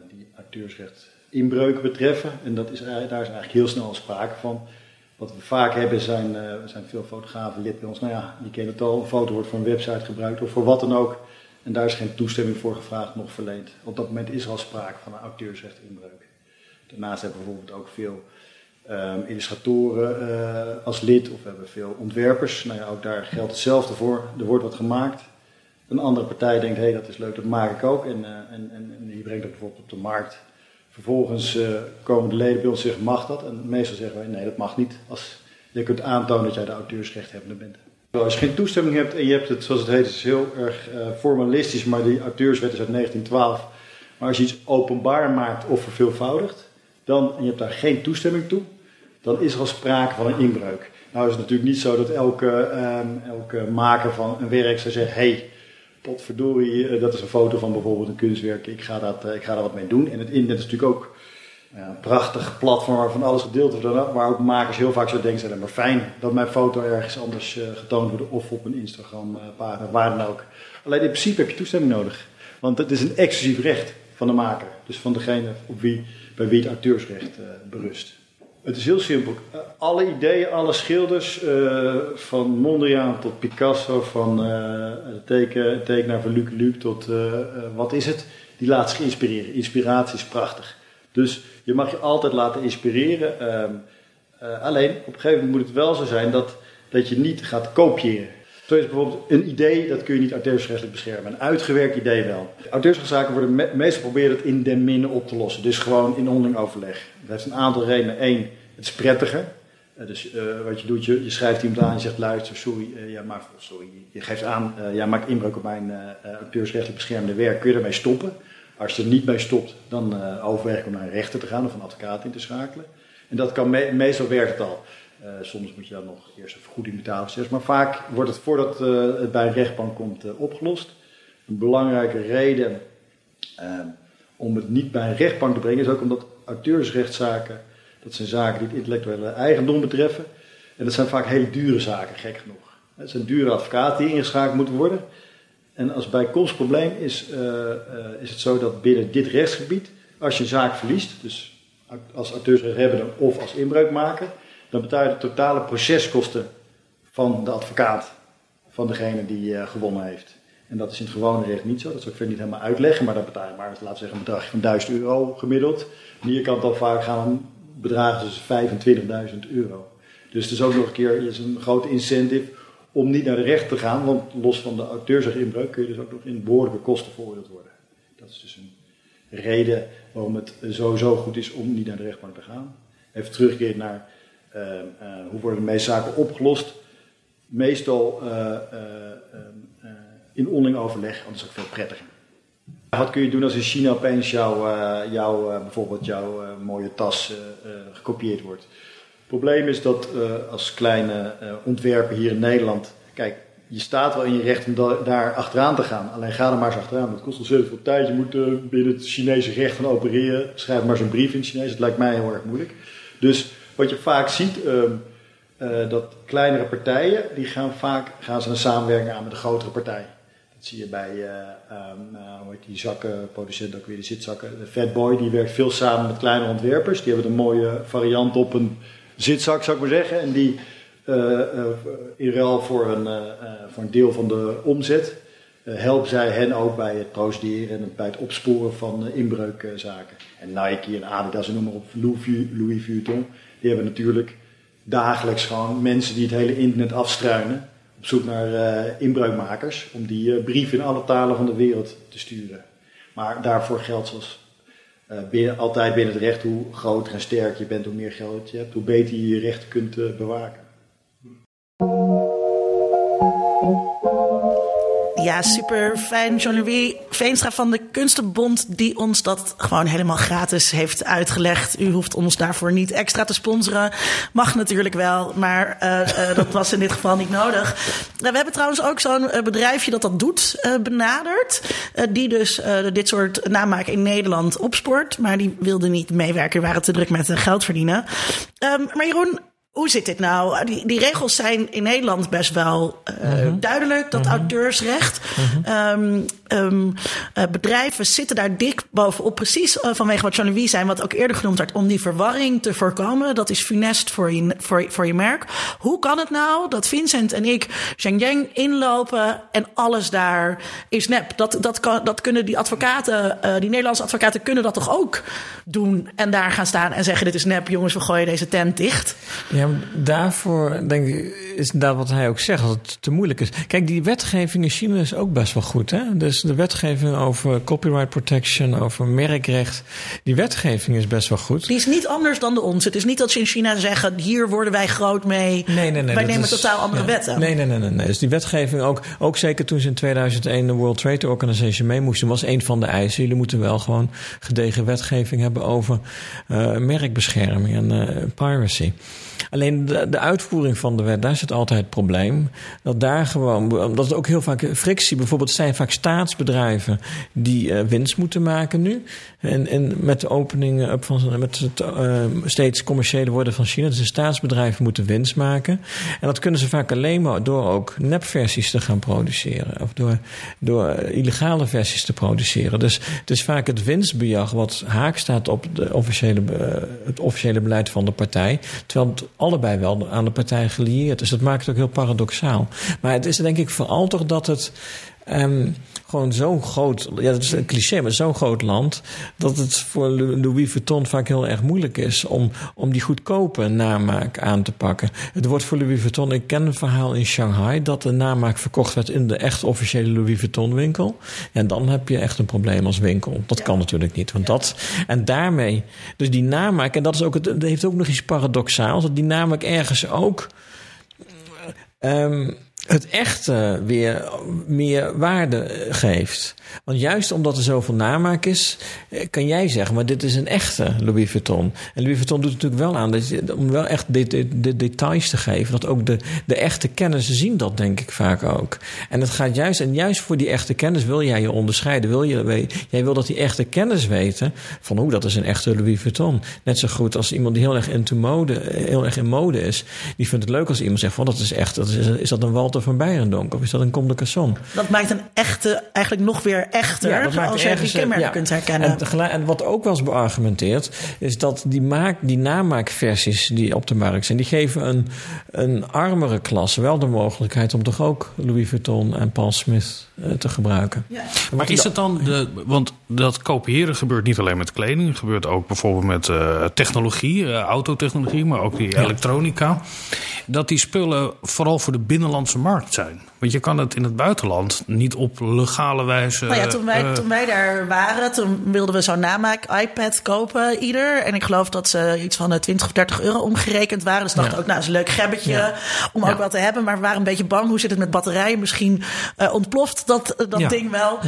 die auteursrecht inbreuken betreffen. En dat is, daar is eigenlijk heel snel sprake van. Wat we vaak hebben zijn, zijn veel fotografen lid bij ons. Nou ja, je kent het al, een foto wordt voor een website gebruikt of voor wat dan ook. En daar is geen toestemming voor gevraagd, nog verleend. Op dat moment is er al sprake van een auteursrechtinbreuk. Daarnaast hebben we bijvoorbeeld ook veel um, illustratoren als lid of we hebben veel ontwerpers. Nou ja, ook daar geldt hetzelfde voor. Er wordt wat gemaakt een andere partij denkt, hé, hey, dat is leuk, dat maak ik ook. En, uh, en, en, en, die brengt dat bijvoorbeeld op de markt. Vervolgens uh, komen de leden bij ons en zeggen, mag dat? En meestal zeggen wij, nee, dat mag niet. Als je kunt aantonen dat jij de auteursrechthebbende bent. Als je geen toestemming hebt en je hebt het, zoals het heet, is heel erg uh, formalistisch, maar die auteurswet is uit 1912. Maar als je iets openbaar maakt of verveelvoudigt, dan, en je hebt daar geen toestemming toe, dan is er al sprake van een inbreuk. Nou is het natuurlijk niet zo dat elke, um, elke maker van een werk zou zeggen, hey, potverdorie, dat is een foto van bijvoorbeeld een kunstwerk, ik ga, dat, ik ga daar wat mee doen. En het internet is natuurlijk ook ja, prachtig platform waarvan alles gedeeld wordt, waar ook makers heel vaak zo denken, zijn maar fijn dat mijn foto ergens anders uh, getoond wordt of op een Instagram uh, pagina, waar dan ook. Alleen in principe heb je toestemming nodig, want het is een exclusief recht van de maker, dus van degene op wie, bij wie het auteursrecht uh, berust. Het is heel simpel. Alle ideeën, alle schilders, van Mondriaan tot Picasso, van uh, teken, tekenaar van Luc Luc tot wat is het, die laat zich inspireren. Inspiratie is prachtig. Dus je mag je altijd laten inspireren. alleen op een gegeven moment moet het wel zo zijn dat, dat je niet gaat kopiëren. Zo is bijvoorbeeld een idee, dat kun je niet auteursrechtelijk beschermen. Een uitgewerkt idee wel. Auteursrechtszaken worden me meestal proberen het in den minne op te lossen. Dus gewoon in onderling overleg. Dat heeft een aantal redenen. Eén, het is prettiger. Uh, dus uh, wat je doet, je, schrijft iemand aan en zegt luister, sorry, ja, maar, sorry. je geeft aan, jij maakt inbreuk op mijn auteursrechtelijk beschermde werk, kun je ermee stoppen? Als je er niet mee stopt, dan overweeg ik om naar een rechter te gaan of een advocaat in te schakelen. En dat kan me meestal werkt het al. soms moet je dan nog eerst een vergoeding betalen, maar vaak wordt het voordat het bij een rechtbank komt opgelost. Een belangrijke reden om het niet bij een rechtbank te brengen is ook omdat auteursrechtszaken dat zijn zaken die het intellectuele eigendom betreffen. En dat zijn vaak hele dure zaken, gek genoeg. Het zijn dure advocaten die ingeschakeld moeten worden. En als bijkomstprobleem is, uh, uh, is het zo dat binnen dit rechtsgebied, als je een zaak verliest, dus als auteursrechthebbende of als inbreukmaker, dan betaal je de totale proceskosten van de advocaat, van degene die uh, gewonnen heeft. En dat is in het gewone recht niet zo, dat zal ik verder niet helemaal uitleggen, maar dan betaal je maar, laten zeggen, een bedrag van 1000 euro gemiddeld. Hier kan het dan vaak gaan om bedragen dus 25.000 euro. Dus het is ook nog een keer is een grote incentive om niet naar de rechter te gaan, want los van de auteursrechtinbreuk kun je dus ook nog in behoorlijke kosten veroordeeld worden. Dat is dus een reden waarom het sowieso goed is om niet naar de rechtbank te gaan. Even terugkeren naar uh, uh, hoe worden de meeste zaken opgelost. Meestal uh, in onderling overleg, anders ook veel prettiger. Wat kun je doen als in China opeens jouw, jou, bijvoorbeeld jouw mooie tas gekopieerd wordt? Probleem is dat als kleine ontwerper hier in Nederland, kijk, je staat wel in je recht om da daar achteraan te gaan. Alleen ga er maar eens achteraan. Dat kost ontzettend veel tijd. Je moet binnen het Chinese recht gaan opereren. Schrijf maar zo'n brief in het Chinees. Dat lijkt mij heel erg moeilijk. Dus wat je vaak ziet, ehm, dat kleinere partijen, die gaan vaak gaan ze een samenwerking aan met een grotere partij. Dat zie je bij uh, um, uh, hoe heet die zakkenproducent ook weer, de zitzakken. De Fatboy, die werkt veel samen met kleine ontwerpers. Die hebben een mooie variant op een zitzak, zou ik maar zeggen. En die uh, in ruil voor een, voor een deel van de omzet eh, helpen zij hen ook bij het procederen en bij het opsporen van eh, inbreukzaken. En Nike en Adidas en noem maar op, Louis Vu- Louis Vuitton, die hebben natuurlijk dagelijks gewoon mensen die het hele internet afstruinen op zoek naar eh, inbreukmakers om die eh, brieven in alle talen van de wereld te sturen. Maar daarvoor geldt zoals eh, binnen, altijd binnen het recht, hoe groter en sterker je bent, hoe meer geld je hebt, hoe beter je je rechten kunt eh, bewaken. Ja, super fijn. Jean-Louis Veenstra van de Kunstenbond, die ons dat gewoon helemaal gratis heeft uitgelegd. U hoeft ons daarvoor niet extra te sponsoren. Mag natuurlijk wel, maar eh, eh, dat was in dit geval niet nodig. Eh, we hebben trouwens ook zo'n bedrijfje dat dat doet, benaderd. Die dus dit soort namaak in Nederland opsport. Maar die wilde niet meewerken, waren te druk met geld verdienen. Ehm, maar Jeroen, hoe zit dit nou? Die, die regels zijn in Nederland best wel eh, duidelijk. Dat auteursrecht. Ehm, ehm, eh, bedrijven zitten daar dik bovenop. Precies eh, vanwege wat Jean-Louis zei. Wat ook eerder genoemd werd. Om die verwarring te voorkomen. Dat is funest voor je, voor, voor je merk. Hoe kan het nou dat Vincent en ik Zhengyang inlopen. En alles daar is nep? Dat, dat, kan, dat kunnen die advocaten. eh, die Nederlandse advocaten kunnen dat toch ook doen. En daar gaan staan en zeggen dit is nep. Jongens, we gooien deze tent dicht. Ja, daarvoor denk ik, is inderdaad wat hij ook zegt, dat het te moeilijk is. Kijk, die wetgeving in China is ook best wel goed. Hè? Dus de wetgeving over copyright protection, over merkrecht, die wetgeving is best wel goed. Die is niet anders dan de ons. Het is niet dat ze in China zeggen: hier worden wij groot mee. Nee, nee, nee. wij nemen is- totaal andere ja. wetten. Nee, nee, nee, nee, nee. Dus die wetgeving ook, ook zeker toen ze in 2001 de World Trade Organization mee moesten, was een van de eisen. Jullie moeten wel gewoon gedegen wetgeving hebben over eh, merkbescherming en eh, piracy. Alleen de, de uitvoering van de wet, daar zit altijd het probleem. Dat daar gewoon, omdat het ook heel vaak frictie, bijvoorbeeld zijn vaak staatsbedrijven die eh, winst moeten maken nu. En, en met de opening van, met het eh, steeds commerciële worden van China. Dus de staatsbedrijven moeten winst maken. En dat kunnen ze vaak alleen maar door ook nepversies te gaan produceren. Of door, door illegale versies te produceren. Dus het is vaak het winstbejag wat haak staat op de officiële, eh, het officiële beleid van de partij. Terwijl allebei wel aan de partij gelieerd is. Dat maakt het ook heel paradoxaal. Maar het is denk ik vooral toch dat het. ehm, gewoon zo'n groot, ja, dat is een cliché, maar zo'n groot land. dat het voor Louis Vuitton vaak heel erg moeilijk is. om, om die goedkope namaak aan te pakken. Het wordt voor Louis Vuitton, ik ken een verhaal in Shanghai. dat de namaak verkocht werd in de echt officiële Louis Vuitton winkel. En dan heb je echt een probleem als winkel. Dat kan natuurlijk niet. Want dat, en daarmee, dus die namaak, en dat, is ook het, dat heeft ook nog iets paradoxaals. dat die namaak ergens ook. ehm, het echte weer meer waarde geeft. Want juist omdat er zoveel namaak is, eh, kan jij zeggen, maar dit is een echte Louis Vuitton. En Louis Vuitton doet natuurlijk wel aan, dat om wel echt de, de, de details te geven, dat ook de, de echte kennis zien dat denk ik vaak ook. En het gaat juist, en juist voor die echte kennis wil jij je onderscheiden. Wil je, jij wil dat die echte kennis weten van hoe dat is een echte Louis Vuitton. Net zo goed als iemand die heel erg, into mode, heel erg in mode is, die vindt het leuk als iemand zegt van dat is echt, dat is, is dat een Walter van Beirendonk of is dat een Comme de Casson? Dat maakt een echte eigenlijk nog weer echter. dat maakt als je die eh, kenmerken ja. kunt herkennen. En, en wat ook wel eens beargumenteerd, is dat die, maak, die namaakversies die op de markt zijn, die geven een, een armere klasse wel de mogelijkheid om toch ook Louis Vuitton en Paul Smith eh, te gebruiken. Maar is het dan de. Want dat kopiëren gebeurt niet alleen met kleding. Het gebeurt ook bijvoorbeeld met eh, technologie, eh, autotechnologie, maar ook die elektronica. Dat die spullen vooral voor de binnenlandse markt zijn. Want je kan het in het buitenland niet op legale wijze. Nou ja, toen wij, eh, toen wij daar waren, toen wilden we zo'n namaak-iPad kopen, ieder. En ik geloof dat ze iets van eh, 20 of 30 euro omgerekend waren. Dus dachten Ja. ook, nou, is een leuk gebbetje Ja. om Ja. ook wel te hebben. Maar we waren een beetje bang, hoe zit het met batterijen? Misschien eh, ontploft dat, eh, dat Ja. ding wel.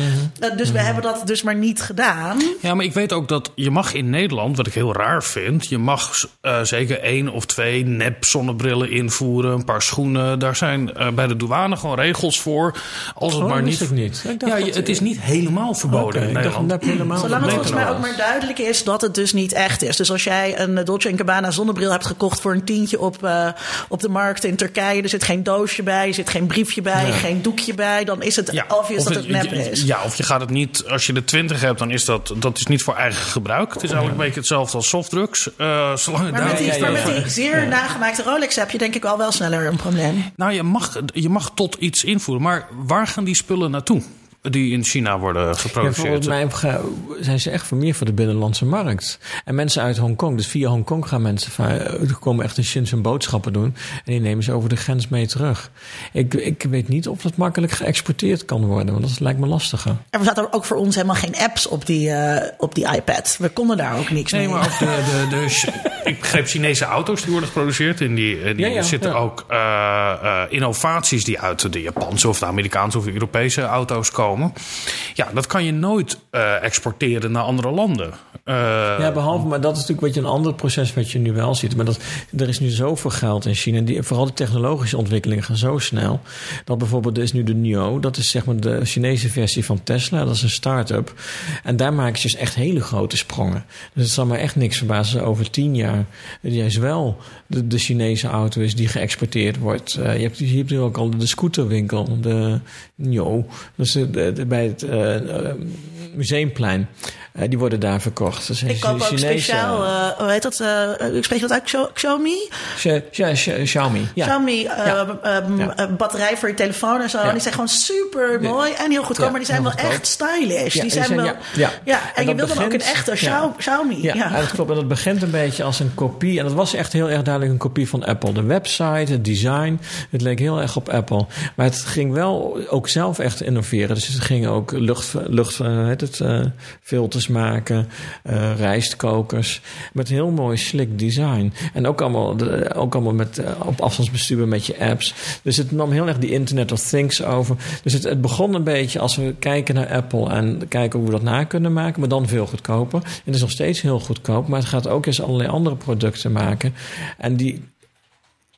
Eh, dus we hebben dat dus maar niet gedaan. Ja, maar ik weet ook dat je mag in Nederland, wat ik heel raar vind, je mag eh, zeker één of twee nep zonnebrillen invoeren, een paar schoenen. Daar zijn eh, bij de douane gewoon regels voor. Als het Oh, maar niet. ik niet. Ik dacht ja, het is niet helemaal verboden Oké, in ik dacht Nederland. nep helemaal Zolang het volgens mij ook maar duidelijk is dat het dus niet echt is. Dus als jij een Dolce Gabbana zonnebril hebt gekocht voor een tientje op, eh, op de markt in Turkije. Er zit geen doosje bij, er zit geen briefje bij, Ja. geen doekje bij. Dan is het obvious of dat het nep je- is. Ja, of je gaat het niet, als je de 20 hebt, dan is dat, dat is niet voor eigen gebruik. Het is eigenlijk een beetje hetzelfde als softdrugs. Eh zolang het Maar daar met die, ja, ja, maar met die zeer nagemaakte Rolex heb je denk ik al wel sneller een probleem. Nou, je mag, je mag tot iets invoeren, maar waar gaan die spullen naartoe? Die in China worden Ja, geproduceerd. volgens mij zijn ze echt voor meer voor de binnenlandse markt. En mensen uit Hongkong, dus via Hongkong gaan mensen va- er komen echt in Shenzhen boodschappen doen. En die nemen ze over de grens mee terug. Ik, ik weet niet of dat makkelijk geëxporteerd kan worden, want dat lijkt me lastiger. Er zaten ook voor ons helemaal geen apps op die, eh, op die iPad. We konden daar ook niks Nee, mee. maar ook de, de, de, [laughs] ik begreep Chinese auto's die worden geproduceerd. In die, in die Ja, ja, zitten ja. ook eh, eh, innovaties die uit de Japanse of de Amerikaanse of de Europese auto's komen. Ja, dat kan je nooit eh, exporteren naar andere landen. Eh, Ja, behalve, maar dat is natuurlijk wat je een ander proces wat je nu wel ziet. Maar dat, er is nu zoveel geld in China. Die, vooral de technologische ontwikkelingen gaan zo snel. Dat bijvoorbeeld, er is nu de NIO. Dat is zeg maar de Chinese versie van Tesla. Dat is een start-up. En daar maken ze dus echt hele grote sprongen. Dus het zal me echt niks verbazen over tien jaar. Juist wel de, de Chinese auto is die geëxporteerd wordt. Eh, je, hebt, je hebt nu ook al de scooterwinkel. De NIO. Dus de, de- de- bij het eh, eh, museumplein. Eh, die worden daar verkocht. Dus Ik koop ook Chinese- speciaal, eh, hoe heet dat? eh ik spreek dat uit Xiaomi? Xia- Xia- Xia- Xiaomi. Ja. Xiaomi eh, Ja. Ja. eh, batterij voor je telefoon en zo. Ja. En die zijn gewoon super mooi en heel goedkoop. Maar die zijn wel goedkoop. echt stylish. Ja, die zijn, wel, ja, en, En je dat wil dan ook een echte Xiaomi. Ja, Ja. dat klopt. En dat begint een beetje als een kopie. En dat was echt heel erg duidelijk een kopie van Apple. De website, het design, het leek heel erg op Apple. Maar het ging wel ook zelf echt innoveren. Dus het ging ook lucht, lucht eh, eh, maken, eh, rijstkokers. Met heel mooi slick design. En ook allemaal, ook allemaal met, eh, op afstandsbestuur met je apps. Dus het nam heel erg die Internet of Things over. Dus het, het begon een beetje als we kijken naar Apple en kijken hoe we dat na kunnen maken, maar dan veel goedkoper. En het is nog steeds heel goedkoop, maar het gaat ook eens allerlei andere producten maken. En die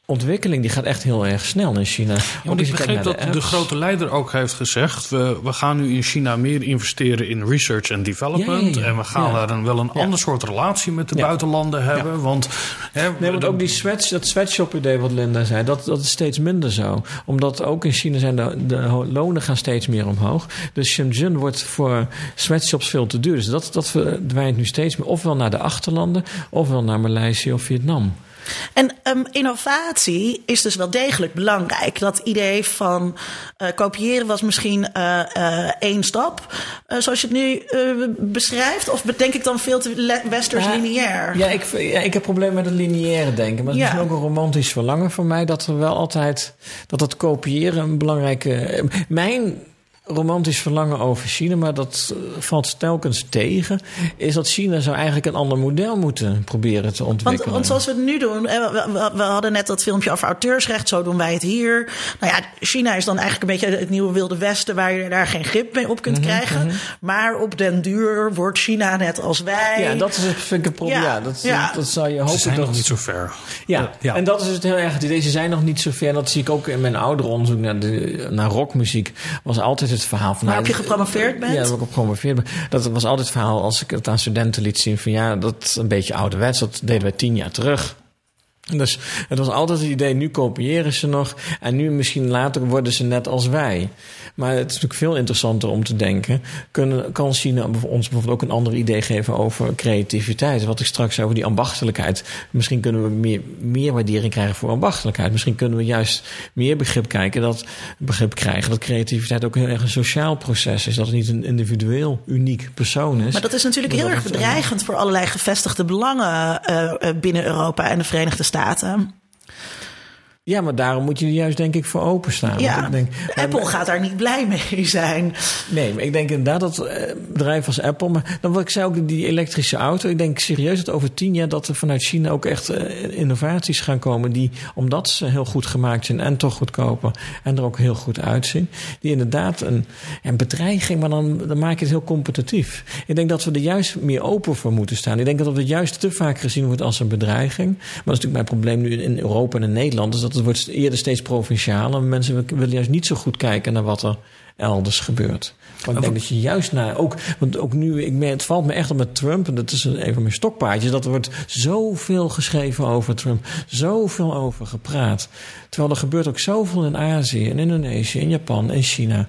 ontwikkeling die gaat echt heel erg snel in China. Ja, ik begreep naar dat de grote leider ook heeft gezegd... We, we gaan nu in China meer investeren in research en development... Ja, ja, ja. en we gaan daar een, wel een ander soort relatie met de buitenlanden hebben. Want, hè, Nee, want ook die sweats, dat sweatshop-idee wat Linda zei, dat, dat is steeds minder zo. Omdat ook in China zijn de, lonen gaan steeds meer omhoog. Dus Shenzhen wordt voor sweatshops veel te duur. Dus dat, dat verdwijnt nu steeds meer. Ofwel naar de achterlanden, ofwel naar Maleisië of Vietnam. En ehm, innovatie is dus wel degelijk belangrijk. Dat idee van eh, kopiëren was misschien eh, één stap, zoals je het nu beschrijft. Of bedenk ik dan veel te westers Ja, lineair? Ja, ik, ja, ik heb problemen met het lineaire denken. Maar het is Ja. ook een romantisch verlangen van mij... dat er wel altijd... dat het kopiëren een belangrijke... Mijn romantisch verlangen over China, maar dat eh, valt telkens tegen... is dat China zou eigenlijk een ander model moeten proberen te ontwikkelen. want zoals we het nu doen, eh, we, hadden net dat filmpje over auteursrecht, zo doen wij het hier. Nou ja, China is dan eigenlijk een beetje het nieuwe Wilde Westen waar je daar geen grip mee op kunt Mhm, krijgen. Maar op den duur wordt China net als wij. Ja, dat is het, vind ik een probleem. Ja, Ja, dat, ja. dat zou je Ze hopen zijn dat... nog niet zo ver. Ja, Ja. en dat is het heel erg. Deze zijn nog niet zo ver. En dat zie ik ook in mijn oudere onderzoek naar, de, naar rockmuziek. Was altijd het verhaal van. Nou, je gepromoveerd bent? Ja, waar ik op gepromoveerd ben. Dat was altijd het verhaal als ik het aan studenten liet zien. Van ja, dat is een beetje ouderwets. Dat deden wij tien jaar terug. Dus het was altijd het idee, nu kopiëren ze nog. En nu misschien later worden ze net als wij. Maar het is natuurlijk veel interessanter om te denken. Kunnen, kan China ons bijvoorbeeld ook een ander idee geven over creativiteit? Wat ik straks over die ambachtelijkheid. Misschien kunnen we meer, meer waardering krijgen voor ambachtelijkheid. Misschien kunnen we juist meer begrip, kijken dat, begrip krijgen dat creativiteit ook heel erg een sociaal proces is. Dat het niet een individueel, uniek persoon is. Maar dat is natuurlijk heel erg bedreigend voor allerlei gevestigde belangen eh, eh, binnen Europa en de Verenigde Staten staten. Ja, maar daarom moet je er juist denk ik voor openstaan. Ja, ik denk, Apple gaat daar niet blij mee zijn. Nee, maar ik denk inderdaad dat eh, bedrijven als Apple... maar dan wat ik zei ook, die elektrische auto... ik denk serieus dat over tien jaar... dat er vanuit China ook echt eh, innovaties gaan komen... die, omdat ze heel goed gemaakt zijn en toch goedkoper... en er ook heel goed uitzien... die inderdaad een, een bedreiging... maar dan, dan maak je het heel competitief. Ik denk dat we er juist meer open voor moeten staan. Ik denk dat het juist te vaak gezien wordt als een bedreiging. Maar dat is natuurlijk mijn probleem nu in Europa en in Nederland... is dat het wordt eerder steeds provincialer. Mensen willen juist niet zo goed kijken naar wat er elders gebeurt. Maar ik denk dat je juist naar ook, want ook nu, ik het valt me echt op met Trump, en dat is een van mijn stokpaardjes, dat er wordt zoveel geschreven over Trump, zoveel over gepraat. Terwijl er gebeurt ook zoveel in Azië, in Indonesië, in Japan, in China.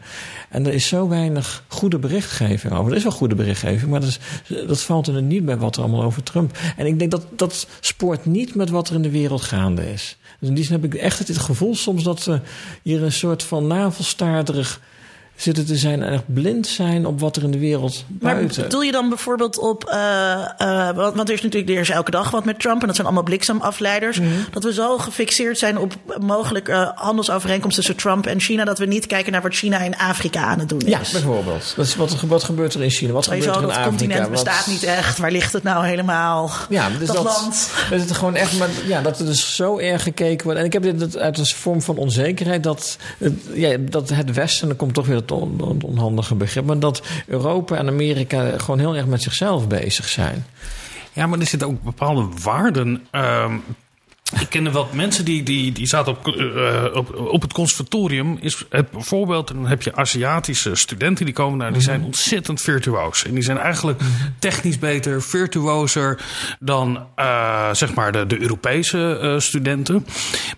En er is zo weinig goede berichtgeving over. Er is wel goede berichtgeving, maar dat, is, dat valt er niet bij wat er allemaal over Trump. En ik denk dat dat spoort niet met wat er in de wereld gaande is. Dus in die zin heb ik echt het gevoel soms dat we hier een soort van navelstaarderig zitten te zijn en echt blind zijn op wat er in de wereld Maar buiten. bedoel je dan bijvoorbeeld op. eh, eh, want, want er is natuurlijk er is elke dag wat met Trump. En dat zijn allemaal bliksemafleiders. Mhm. Dat we zo gefixeerd zijn op mogelijk eh, handelsovereenkomsten tussen Trump en China. Dat we niet kijken naar wat China in Afrika aan het doen is. Ja, bijvoorbeeld. Dat is wat, wat gebeurt er in China? Wat Sowieso, gebeurt er in dat Afrika? continent Wat- bestaat niet echt. Waar ligt het nou helemaal? Ja, dus dat, dat, land. Dat het gewoon echt, maar ja, dat er dus zo erg gekeken wordt. En ik heb dit uit een vorm van onzekerheid dat het, ja, dat het Westen, dan komt toch weer onhandige begrip, maar dat Europa en Amerika gewoon heel erg met zichzelf bezig zijn. Ja, maar er zitten ook bepaalde waarden. ehm, ik kende wat mensen die, die, die zaten op, eh, op, op het conservatorium. Is het bijvoorbeeld, dan heb je Aziatische studenten die komen daar, die zijn ontzettend virtuoos. En die zijn eigenlijk technisch beter, virtuozer dan eh, zeg maar de, de Europese eh, studenten.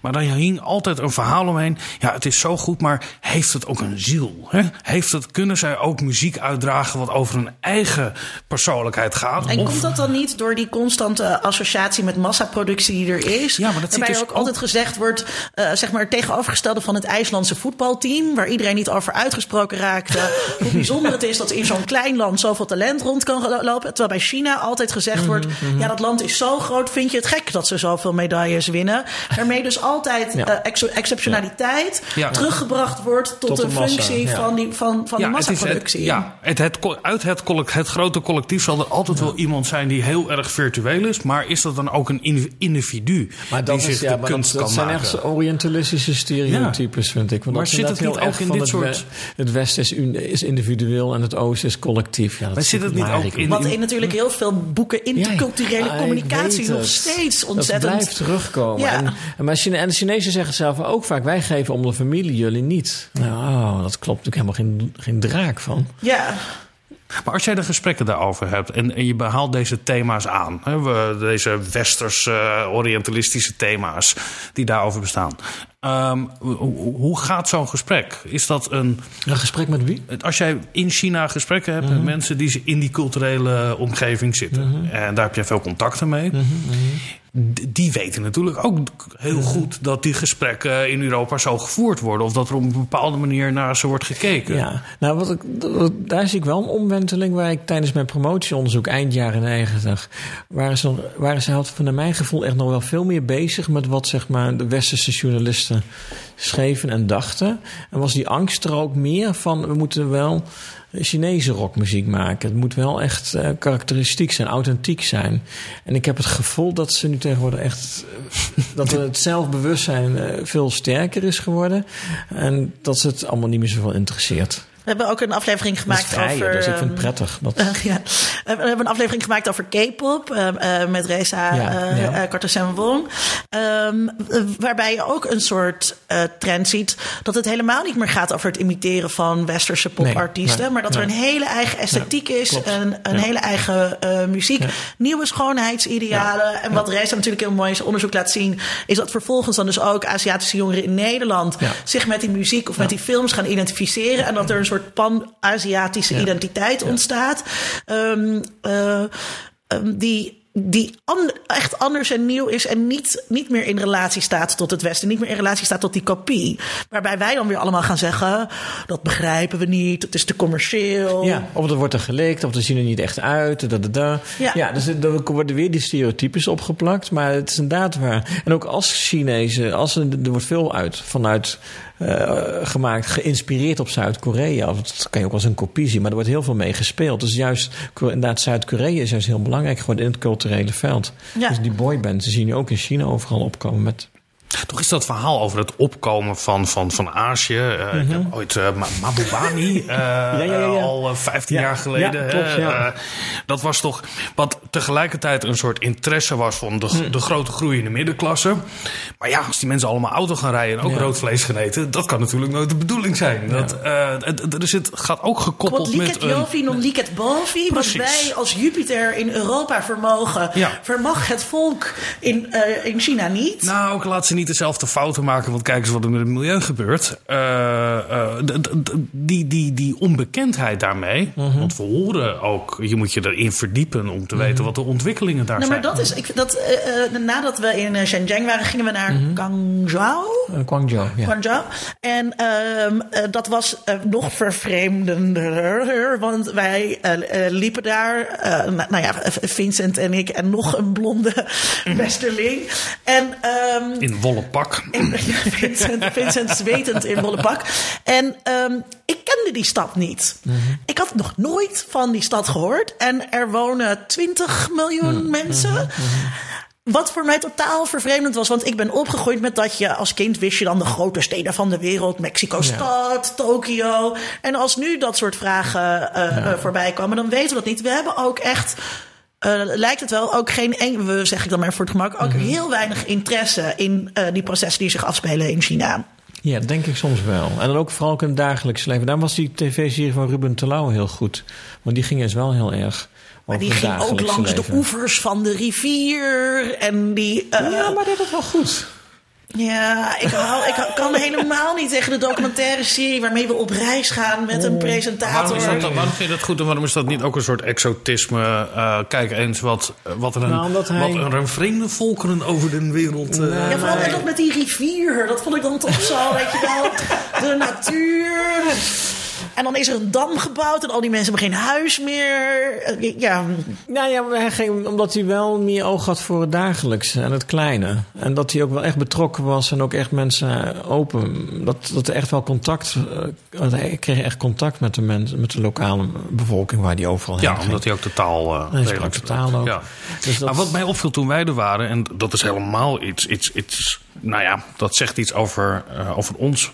Maar dan hing altijd een verhaal omheen. Ja, het is zo goed, maar heeft het ook een ziel? Hè? Heeft het, kunnen zij ook muziek uitdragen wat over hun eigen persoonlijkheid gaat? En Of- komt dat dan niet door die constante associatie met massaproductie die er is? Ja, maar dat Waarbij dus ook altijd gezegd wordt, eh, zeg maar het tegenovergestelde van het IJslandse voetbalteam, waar iedereen niet over uitgesproken raakte, [laughs] hoe bijzonder het is dat in zo'n klein land zoveel talent rond kan lopen. Terwijl bij China altijd gezegd Mhm, wordt, ja, dat land is zo groot, vind je het gek dat ze zoveel medailles winnen? Daarmee dus altijd Ja. eh, ex- exceptionaliteit Ja. teruggebracht wordt tot, massa, functie van, die, van, van de massaproductie. Het, ja, het, het, uit het, het grote collectief zal er altijd wel iemand zijn die heel erg virtueel is. Maar is dat dan ook een indiv- individu Maar dat, die is, zich ja, de maar kunst dat, dat zijn echt Orientalistische stereotypes, vind ik. Want Maar dat zit het niet heel ook in dit soort- het Westen is, is individueel en het Oosten is collectief. Ja, dat Maar zit het niet ook in- Wat in natuurlijk heel veel boeken interculturele Ja, communicatie nog steeds Dat ontzettend. blijft terugkomen. Ja. En, en, maar Chine- en de Chinezen zeggen zelf ook vaak: wij geven om de familie, jullie niet. Nou, oh, dat klopt natuurlijk helemaal geen, geen draak van. Ja, Maar als jij de gesprekken daarover hebt en, en je behaalt deze thema's aan, hè, we, deze westers eh, orientalistische thema's die daarover bestaan. Ehm, hoe, hoe gaat zo'n gesprek? Is dat een. Een gesprek met wie? Als jij in China gesprekken hebt met mensen die in die culturele omgeving zitten, en daar heb je veel contacten mee, d- die weten natuurlijk ook heel goed dat die gesprekken in Europa zo gevoerd worden, of dat er op een bepaalde manier naar ze wordt gekeken. Ja, nou, wat ik, wat- daar zie ik wel een omwenteling waar ik tijdens mijn promotieonderzoek eind jaren negentig. waren ze, waren ze had, naar mijn gevoel echt nog wel veel meer bezig met wat zeg maar, de westerse journalisten schreven en dachten. En was die angst er ook meer van, we moeten wel Chinese rockmuziek maken. Het moet wel echt eh, karakteristiek zijn, authentiek zijn. En ik heb het gevoel dat ze nu tegenwoordig echt. eh, dat het zelfbewustzijn eh, veel sterker is geworden. En dat ze het allemaal niet meer zoveel interesseert. We hebben ook een aflevering gemaakt over. dus ik vind ehm, het prettig. Dat, [laughs] ja. We hebben een aflevering gemaakt over K-pop eh, eh, met Reza Ja, eh ja. eh, Wong. Ehm, eh, waarbij je ook een soort trend ziet dat het helemaal niet meer gaat over het imiteren van westerse popartiesten. nee, maar dat er een hele eigen esthetiek is, klopt. een, een hele eigen muziek, nieuwe schoonheidsidealen. En wat Reza natuurlijk heel mooi in zijn onderzoek laat zien, is dat vervolgens dan dus ook Aziatische jongeren in Nederland zich met die muziek of met die films gaan identificeren. En dat er een soort pan-Aziatische Ja. identiteit ontstaat. Ehm, eh, ehm, die die an- echt anders en nieuw is en niet, niet meer in relatie staat tot het Westen, niet meer in relatie staat tot die kopie. Waarbij wij dan weer allemaal gaan zeggen: dat begrijpen we niet, het is te commercieel. ja, of er wordt er gelikt, of er zien er niet echt uit. Da, da, da. Ja. Ja. dus er worden weer die stereotypes opgeplakt. Maar het is inderdaad waar. En ook als Chinezen, als er, er wordt veel uit vanuit eh, gemaakt, geïnspireerd op Zuid-Korea. Dat kan je ook als een kopie zien, maar er wordt heel veel mee gespeeld. Dus juist, inderdaad, Zuid-Korea is juist heel belangrijk geworden in het culturele veld. Ja. Dus die boybands, die zie je ook in China overal opkomen met Toch is dat verhaal over het opkomen van, van, van Azië. eh, Ik heb ooit eh, Ma- Mabubani, [laughs] eh, ja, ja. al eh, 15 Ja, jaar geleden. klopt, eh, dat was toch wat tegelijkertijd een soort interesse was van de, de grote groei in de middenklasse. Maar ja, als die mensen allemaal auto gaan rijden en ook rood vlees gaan eten, dat kan natuurlijk nooit de bedoeling zijn. Dat, eh, dus het gaat ook Quod gekoppeld met licet een. Jovi, non licet Bovi. Wat wij als Jupiter in Europa vermogen, vermag het volk in, eh, in China niet. Nou, ik laat ze niet dezelfde fouten maken, want kijk eens wat er met het milieu gebeurt. Uh, uh, die, die, die onbekendheid daarmee. Mhm. Want we horen ook, je moet je erin verdiepen om te Mhm. weten wat de ontwikkelingen daar Nou, maar zijn. dat is, ik, dat, eh, eh, nadat we in Shenzhen waren, gingen we naar Guangzhou. Eh, Guangzhou, ja. Guangzhou. En ehm, eh, dat was nog vervreemdender, want wij liepen daar, eh, nou, nou ja, Vincent en ik en nog een blonde [laughs] westerling. En ehm, In wollen pak. [laughs] Vincent, Vincent zwetend in volle pak. En ehm, ik kende die stad niet. Ik had nog nooit van die stad gehoord. En er wonen 20 miljoen mensen. Wat voor mij totaal vervreemdend was, want ik ben opgegroeid met dat je als kind wist je dan de grote steden van de wereld, Mexico-stad, Tokio. En als nu dat soort vragen eh, eh, voorbij komen, dan weten we dat niet. We hebben ook echt eh, lijkt het wel ook geen eng, we zeg ik dan maar voor het gemak, ook heel weinig interesse in eh, die processen die zich afspelen in China. Ja, denk ik soms wel. En dan ook vooral ook in het dagelijks leven. Daar was die tv-serie van Ruben Telau heel goed. Want die ging eens wel heel erg Maar die ging ook langs leven. de oevers van de rivier. En die. eh, Ja, maar deed het wel goed. Ja, ik, hou, ik kan helemaal niet tegen de documentaire serie waarmee we op reis gaan met een presentator. Waarom, is dat, dan- waarom vind je dat goed en waarom is dat niet ook een soort exotisme? Eh, kijk eens wat, wat, er een, Nou, wat er een vreemde volkeren over de wereld. eh, Ja, vooral dat met die rivier. Dat vond ik dan toch zo, weet je wel. De natuur. En dan is er een dam gebouwd en al die mensen hebben geen huis meer. Eh, Ja, Nou ja, hij ging, omdat hij wel meer oog had voor het dagelijkse en het kleine. En dat hij ook wel echt betrokken was en ook echt mensen open. Dat, dat er echt wel contact... eh, hij kreeg echt contact met de, mensen, met de lokale bevolking waar hij overal heen Ja, ging. omdat hij ook de taal. eh Hij sprak de taal ook. Ja. Dus dat- Maar wat mij opviel toen wij er waren, en dat is helemaal iets, iets, iets nou ja, dat zegt iets over, eh, over ons.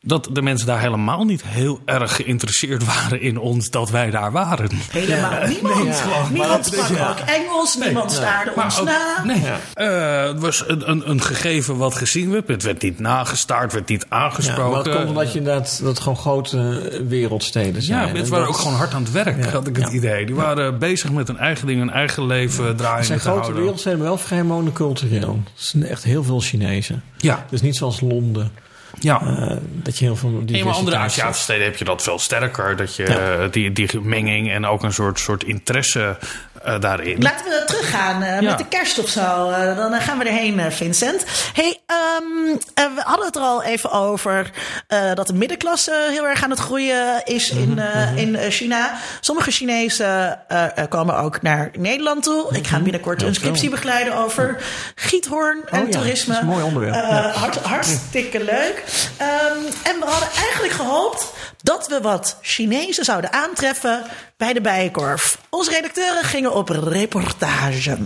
Dat de mensen daar helemaal niet heel erg geïnteresseerd waren in ons dat wij daar waren. helemaal niemand. niemand sprak ja. ook Engels, niemand staarde ons ook- na. nee. Eh, het was een, een, een gegeven wat gezien werd. Het werd niet nagestaard, werd niet Ja, aangesproken. maar het komt omdat je dat, dat gewoon grote wereldsteden zijn. Ja, En mensen waren dat- ook gewoon hard aan het werk, Ja. had ik het Ja. idee. Die waren bezig met hun eigen ding, hun eigen leven Het draaiende zijn te grote houden. wereldsteden, maar wel vrij monocultureel. Het zijn echt heel veel Chinezen. Ja, Dus niet zoals Londen, ja. eh, dat je heel veel In andere Aziatische steden heb je dat veel sterker. Dat je die, die menging en ook een soort, soort interesse eh, daarin. Laten we teruggaan Ja. met de kerst of zo. Eh, dan gaan we erheen, Vincent. Hey, ehm, eh, we hadden het er al even over dat de middenklasse heel erg aan het groeien is in, Mhm, eh, in China. Sommige Chinezen komen ook naar Nederland toe. Ik ga binnenkort een scriptie begeleiden over giethoorn en Mhm. Oh ja, toerisme. dat is een mooi onderwerp. Ja. hart, hartstikke leuk. Ehm, en we hadden eigenlijk gehoopt dat we wat Chinezen zouden aantreffen bij de Bijenkorf. Onze redacteuren gingen op reportage.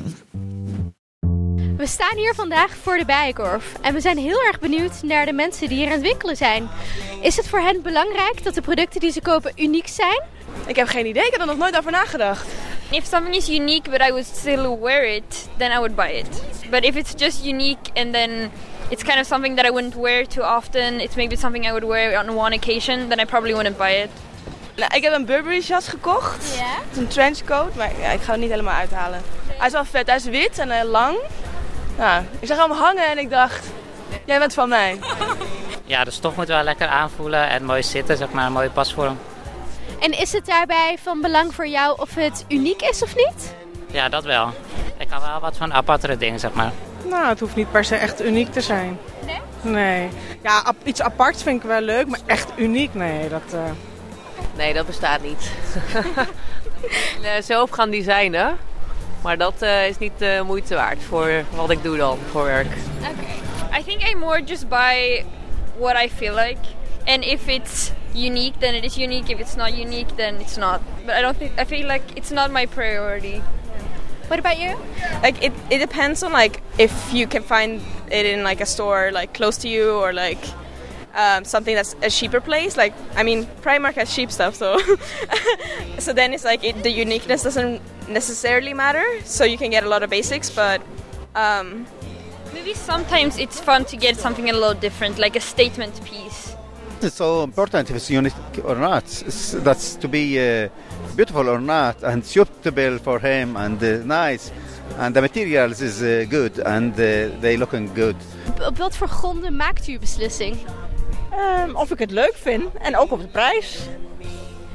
We staan hier vandaag voor de Bijenkorf en we zijn heel erg benieuwd naar de mensen die hier aan het winkelen zijn. Is het voor hen belangrijk dat de producten die ze kopen uniek zijn? Ik heb geen idee, ik heb er nog nooit over nagedacht. If something is unique but I would still wear it, then I would buy it. But if it's just unique and then it's kind of something that I wouldn't wear too often, it's maybe something I would wear on one occasion, then I probably wouldn't buy it. Nou, ik heb een Burberry jas gekocht. Ja. Het is een trenchcoat, maar ja, ik ga het niet helemaal uithalen. Hij is wel vet, hij is wit en eh, lang. Nou, ik zag hem hangen en ik dacht, jij bent van mij. Ja, de stof moet wel lekker aanvoelen en mooi zitten, zeg maar, een mooie pasvorm. En is het daarbij van belang voor jou of het uniek is of niet? Ja, dat wel. Ik kan wel wat van apartere dingen, zeg maar. Nou, het hoeft niet per se echt uniek te zijn. Nee? Nee. Ja, ap- iets aparts vind ik wel leuk, maar echt uniek, nee. Dat, eh, Nee, dat bestaat niet. [laughs] Eh, Zelf gaan designen. Maar dat eh, is niet de moeite waard voor wat ik doe dan voor werk. Okay. I think I more just buy what I feel like. And if it's unique, then it is unique. If it's not unique, then it's not. But I don't think I feel like it's not my priority. What about you? Like it, it depends on like if you can find it in like a store like close to you or like um, something that's a cheaper place. Like I mean, Primark has cheap stuff, so [laughs] so then it's like it, the uniqueness doesn't necessarily matter. So you can get a lot of basics, but um, Maybe sometimes it's fun to get something a little different, like a statement piece. It's so important if it's unique or not. It's, that's to be uh, beautiful or not and suitable for him and uh, nice. and the materials is uh, good and uh, they looking good. Op- Op wat voor gronden maakt u uw beslissing? Ehm, of ik het leuk vind en ook op de prijs.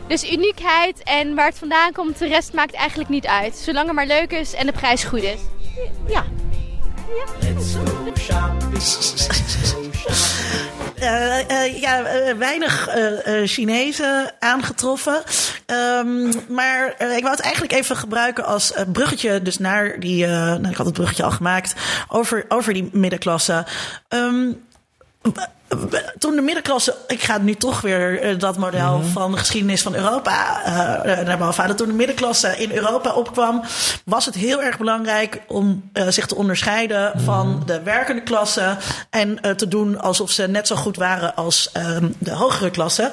Dus uniekheid en waar het vandaan komt, de rest maakt eigenlijk niet uit. Zolang het maar leuk is en de prijs goed is. Ja. Eh, eh, ja, eh, weinig eh, eh, Chinezen aangetroffen. Ehm, maar eh, ik wou het eigenlijk even gebruiken als bruggetje dus naar die... eh, nou, ik had het bruggetje al gemaakt over, over die middenklasse. Ehm, toen de middenklasse, ik ga nu toch weer eh, dat model van de geschiedenis van Europa eh, naar boven halen. Toen de middenklasse in Europa opkwam, was het heel erg belangrijk om zich te onderscheiden van de werkende klasse. En te doen alsof ze net zo goed waren als ehm, de hogere klasse.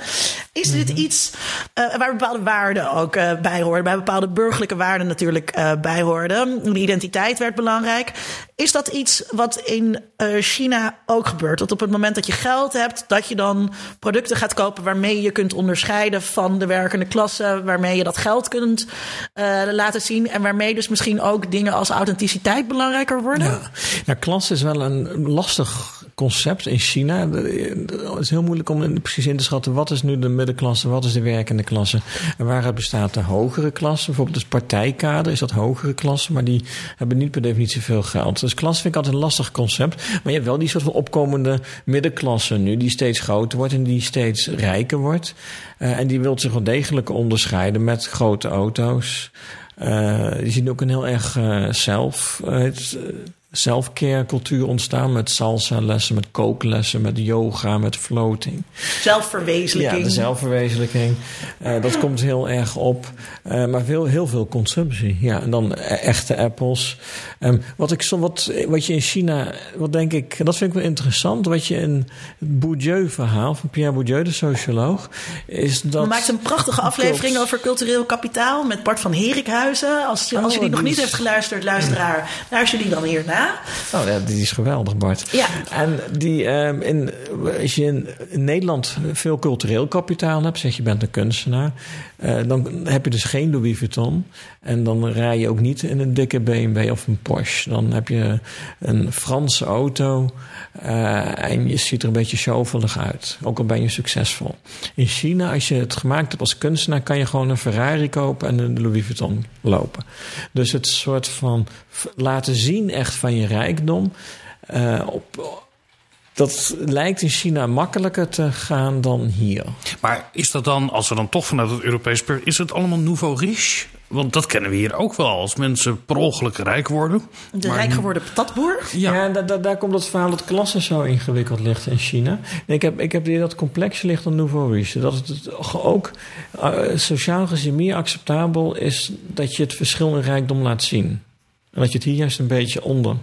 Is dit iets eh, waar bepaalde waarden ook bij hoorden? Bij bepaalde burgerlijke waarden natuurlijk bij hoorden. De identiteit werd belangrijk. Is dat iets wat in China ook gebeurt? Dat op het moment dat je geld hebt, dat je dan producten gaat kopen waarmee je kunt onderscheiden van de werkende klasse, waarmee je dat geld kunt eh, laten zien en waarmee dus misschien ook dingen als authenticiteit belangrijker worden? Ja. Nou, klas is wel een lastig concept in China. Het is heel moeilijk om precies in te schatten wat is nu de middenklasse, wat is de werkende klasse. En waaruit bestaat de hogere klasse? Bijvoorbeeld dus partijkader is dat hogere klasse, maar die hebben niet per definitie veel geld. Dus klas vind ik altijd een lastig concept. Maar je hebt wel die soort van opkomende middenklasse nu, die steeds groter wordt en die steeds rijker wordt. Uh, en die wil zich wel degelijk onderscheiden met grote auto's. Uh, je ziet ook een heel erg uh, zelf. Het, zelfcare cultuur ontstaan met salsa lessen, met kooklessen, met yoga, met floating. Zelfverwezenlijking. Ja, de zelfverwezenlijking. Uh, dat komt heel erg op. Uh, maar veel, heel veel consumptie. Ja, en dan echte apples. Um, wat, ik, wat, wat je in China, wat denk ik, dat vind ik wel interessant. Wat je in het Bourdieu-verhaal van Pierre Bourdieu, de socioloog, is dat. We maakt een prachtige aflevering over cultureel kapitaal met Bart van Herikhuizen. Als je, als je die oh, nog niet heeft geluisterd, luisteraar, luister die dan hierna. Oh, ja, die is geweldig, Bart. Ja. En die, um, in, als je in, in, Nederland veel cultureel kapitaal hebt, zeg je bent een kunstenaar, uh, dan heb je dus geen Louis Vuitton. En dan rij je ook niet in een dikke BMW of een Porsche. Dan heb je een Franse auto uh, en je ziet er een beetje showvelig uit. Ook al ben je succesvol. In China, als je het gemaakt hebt als kunstenaar, kan je gewoon een Ferrari kopen en een Louis Vuitton lopen. Dus het soort van laten zien echt van je rijkdom. Uh, op, dat lijkt in China makkelijker te gaan dan hier. Maar is dat dan, als we dan toch vanuit het Europees is het allemaal nouveau riche? Want dat kennen we hier ook wel. Als mensen per ongeluk rijk worden. De maar... rijk geworden patatboer? Ja, ja daar, daar, daar, komt het verhaal dat klasse zo ingewikkeld ligt in China. Nee, ik heb, ik heb dat complex ligt dan nouveau riche. Dat het ook uh, sociaal gezien meer acceptabel is dat je het verschil in rijkdom laat zien. En dat je het hier juist een beetje onder